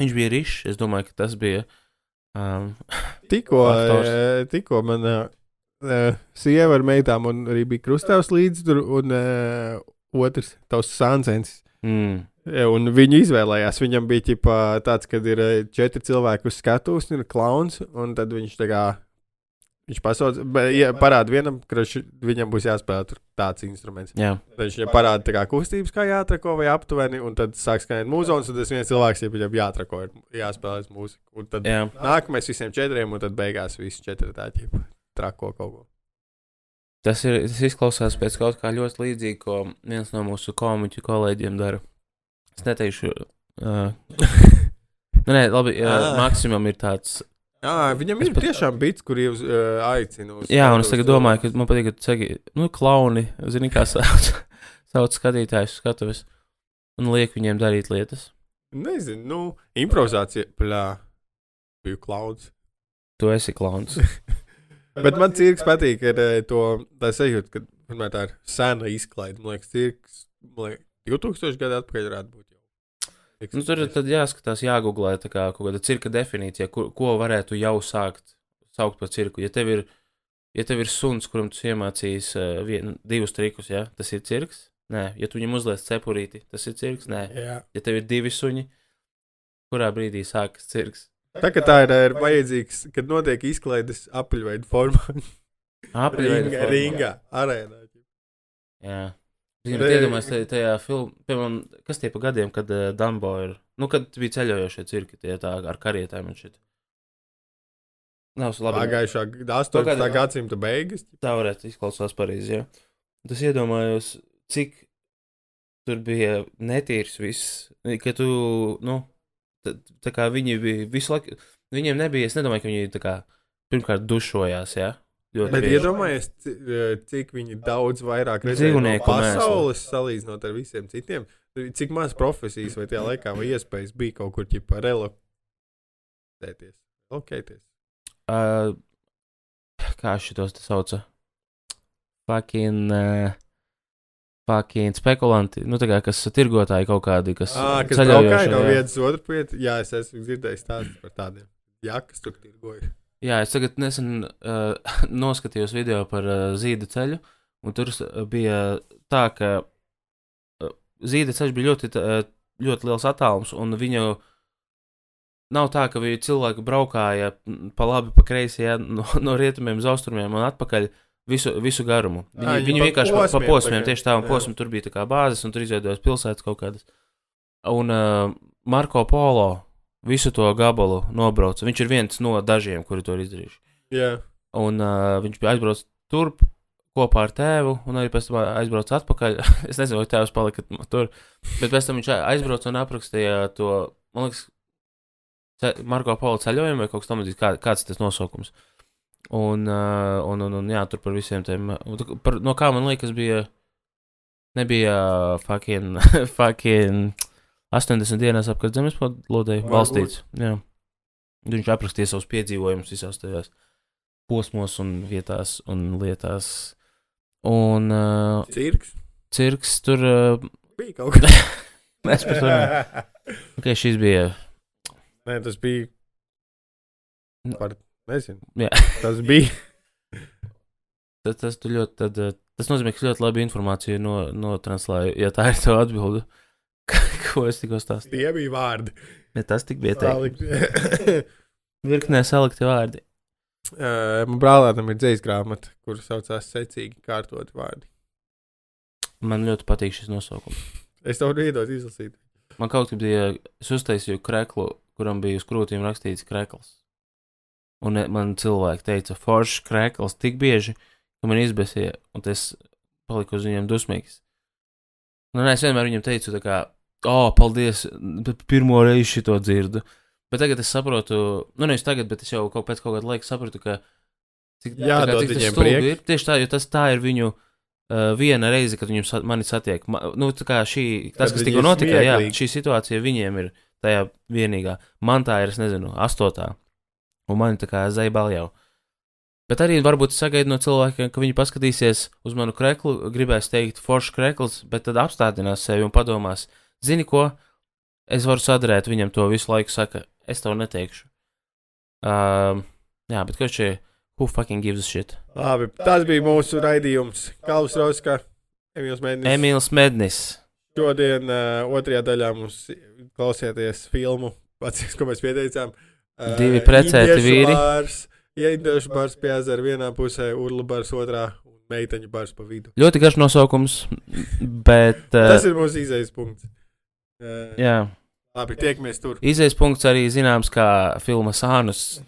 viņš bija rišs. Es domāju, ka tas bija. Um, Tikko, eh, tikko man uh, sieva ar meitām un arī bija krustāvs līdzi tur, un uh, otrs tavs sāncens. mm, Ja, Un viņu izvēlējās. Viņam bija ķipa, tāds, kad ir eh, četri cilvēki uz skatuves, un ir klauns. Un tad viņš tā kā viņš pasauc, ja parāda vienam, ka viņam būs jāspēlē tur tāds instruments. jā, Tad viņš viņam parāda kā kustības, kā jāatrako vai aptuveni, un tad sāk skanēt mūzikas, un tas viens cilvēks ja viņam jāatrako, ir jāspēlē mūzika. Un tad jā. nākamais visiem četriem, un tad beigās visi četri tā ķipa trako kaut ko. Tas, ir, tas izklausās pēc kaut kā ļoti līdzīga, ko viens no mūsu komiķu kolēģiem dara. Es neteikšu, uh, nu, nē, labi, uh, maksimum ir tāds. Jā, viņam Es ir pat- tiešām bits, kur jūs uh, aicināt. uz Jā, un es tagad domāju, ka man patīk, ka saki, nu, klauni, zini, kā sauc, sauc skatītājus skatuves un liek viņiem darīt lietas. Nezinu, nu, improvizācija, plā, biju klauns. Tu esi klauns. Bet man cirks patīk ar to tā sajūta, ka vienmēr tā ir sena izklaide. Man liekas, cirks, man liekas, 2000 gadu atpakaļ varētu būt. Nu, tur tad jāskatās, jāgooglē tā kā kaut kāda cirka definīcija, kur, ko varētu jau sākt saukt par cirku. Ja tev ir, ja tev ir suns, kuram tu iemācīs uh, vien, divus trikus, ja, tas ir cirks. Nē, ja tu viņam uzliec cepurīti, tas ir cirks. Nē, Jā. ja tev ir divi suņi, kurā brīdī sākas cirks. Tā kā tā ir, ir vajadzīgs, kad notiek izklaides apaļveida formā. Apgleznota Ringa, formā. ringa, arēnā. Jā. Zinu, Re- bet iedomājieties, tajā, filmā, piemēram, kas tie pa gadiem, kad uh, Dumbo ir, nu, kad bija ceļojošie cirki, tie tā ar karietēm un šit. Nav labi. Pagājušā gada 18. Pagaidi. gadsimta beigas. Tā varētu izklausās pareizi, jā. Tas iedomājos, cik tur bija netīrs viss, ka tu, nu, tā, tā kā viņi bija visu laiku, viņiem nebija, es nedomāju, ka viņi tā kā pirmkārt dušojās, jā. Ļoti Bet iedomājieties, eh, cik viņi daudz vairāk redzēja no Dzīvnieku pasaules salīdzinot ar visiem citiem. Cik maz profesijas vai tajā laikā vai iespējas bija kaut kur ķipa relokēties. Lokēties. Uh, kā šitos te sauca? Fucking, uh, fucking spekulanti, nu tā kā kas tirgotāji kaut kādi, kas Ah, kas braukāja no jā. vietas uz otru vietu. Jā, es esmu dzirdējis stāstus par tādiem. Jā, kas tur tirgoja. Jā, es tagad nesen uh, noskatījos video par uh, zīda ceļu, un tur s- bija tā, ka uh, zīda ceļš bija ļoti, uh, ļoti liels attālums, un viņu nav tā, ka viņi cilvēki braukāja mm, pa labi, pa kreisi, jā, no, no rietumiem uz austrumiem un atpakaļ. Visu, visu garumu. Viņi, Ā, viņi, vienkārši pa, pa posmiem tagad, tieši tā, un jā. posmi tur bija tā kā bāzes, un tur izveidojās pilsētas kaut kādas. Un uh, Marko Polo visu to gabalu nobrauca. Viņš ir viens no dažiem, kuri to ir izdarījuši. Jā, Un uh, viņš bija aizbraucis turp kopā ar tēvu, un arī pēc tam aizbraucis atpakaļ. es nezinu, vai tēvs palika tur, bet pēc tam viņš aizbrauca un aprakstīja to, man liekas, Marko Polo ceļojumu vai kaut kas tamlīdzīgs, kā, kāds tas nosaukums. Un, uh, un, un, un jā, tur par visiem tiem, par, no kā man liekas, bija, nebija fucking, fucking 80 dienās apkārt zemeslodē Varbūt. valstīts. Jā. Viņš aprakstīja savus piedzīvojumus visās tajās posmos un vietās un lietās. Un uh, cirks. cirks tur, uh, Bija kaut kas mēs par to runājam. Okay, šis bija. Nē, tas bija. Par, nezinu. Jā. Tas bija. Tas, tas, ļoti, tad, uh, tas nozīmē, ka ļoti labi informāciju no, notranslēju, ja tā ir tā atbilde. Ko es tikko stāstīju? Tie bija vārdi. Ne tas tik bija teikt. Salikt. Virknē salikti vārdi. Uh, man brālēnam ir dzīsla grāmata, kuras saucās secīgi kārtoti vārdi. Man ļoti patīk šis nosaukums. Es tev iedot izlasīt. Man kaut kā bija, es uztaisīju kreklu, kuram bija uz krūtīm rakstīts krekls. Un eh, man cilvēki teica, foršs krekls tik bieži, ka man izbēsīja, un es paliku uz viņiem dusmīgs. Un es vienmēr viņam teicu, tā kā, oh, paldies, pirmo reizi šito dzirdu. Bet tagad es saprotu, nu nevis tagad, bet es jau kaut pēc kaut kāda laika sapratu, ka cik, tā kā, cik tas stulbi ir. Tieši tā, jo tas tā ir viņu uh, viena reize, kad viņus sa- mani satiek. Ma, nu, tā kā šī, tas, Kad kas viņi tikko notika, jā, šī situācija viņiem ir tajā vienīgā. Man tā ir, es nezinu, astotā. Un man tā kā zeibal jau. Bet arī varbūt sagaidu no cilvēkiem, ka viņi paskatīsies uz manu kreklu, gribēs teikt, foršs krekls, bet tad apstādinās sevi un padomās, zini ko, es varu sadarēt viņam to visu laiku, saka, es tev neteikšu. Um, jā, bet ko šie, who fucking gives a shit? Labi, tas bija mūsu raidījums. Kalvs Rauska, Emīls Mēnesis. Emīls Mednis. Šodien uh, otrajā daļā mums klausieties filmu, pats, ko mēs pieteicām. Uh, Divi precēti vīri. Bārs, ja indiešu bārs pie ezera vienā pusē, urlu bārs otrā un meiteņu bārs pa vidu. Ļoti garš nosaukums, bet. Uh, Tas ir mūsu izējas punkts. Uh, jā, labi, tiekamies tur. izējas punkts arī zināms kā filma Sānus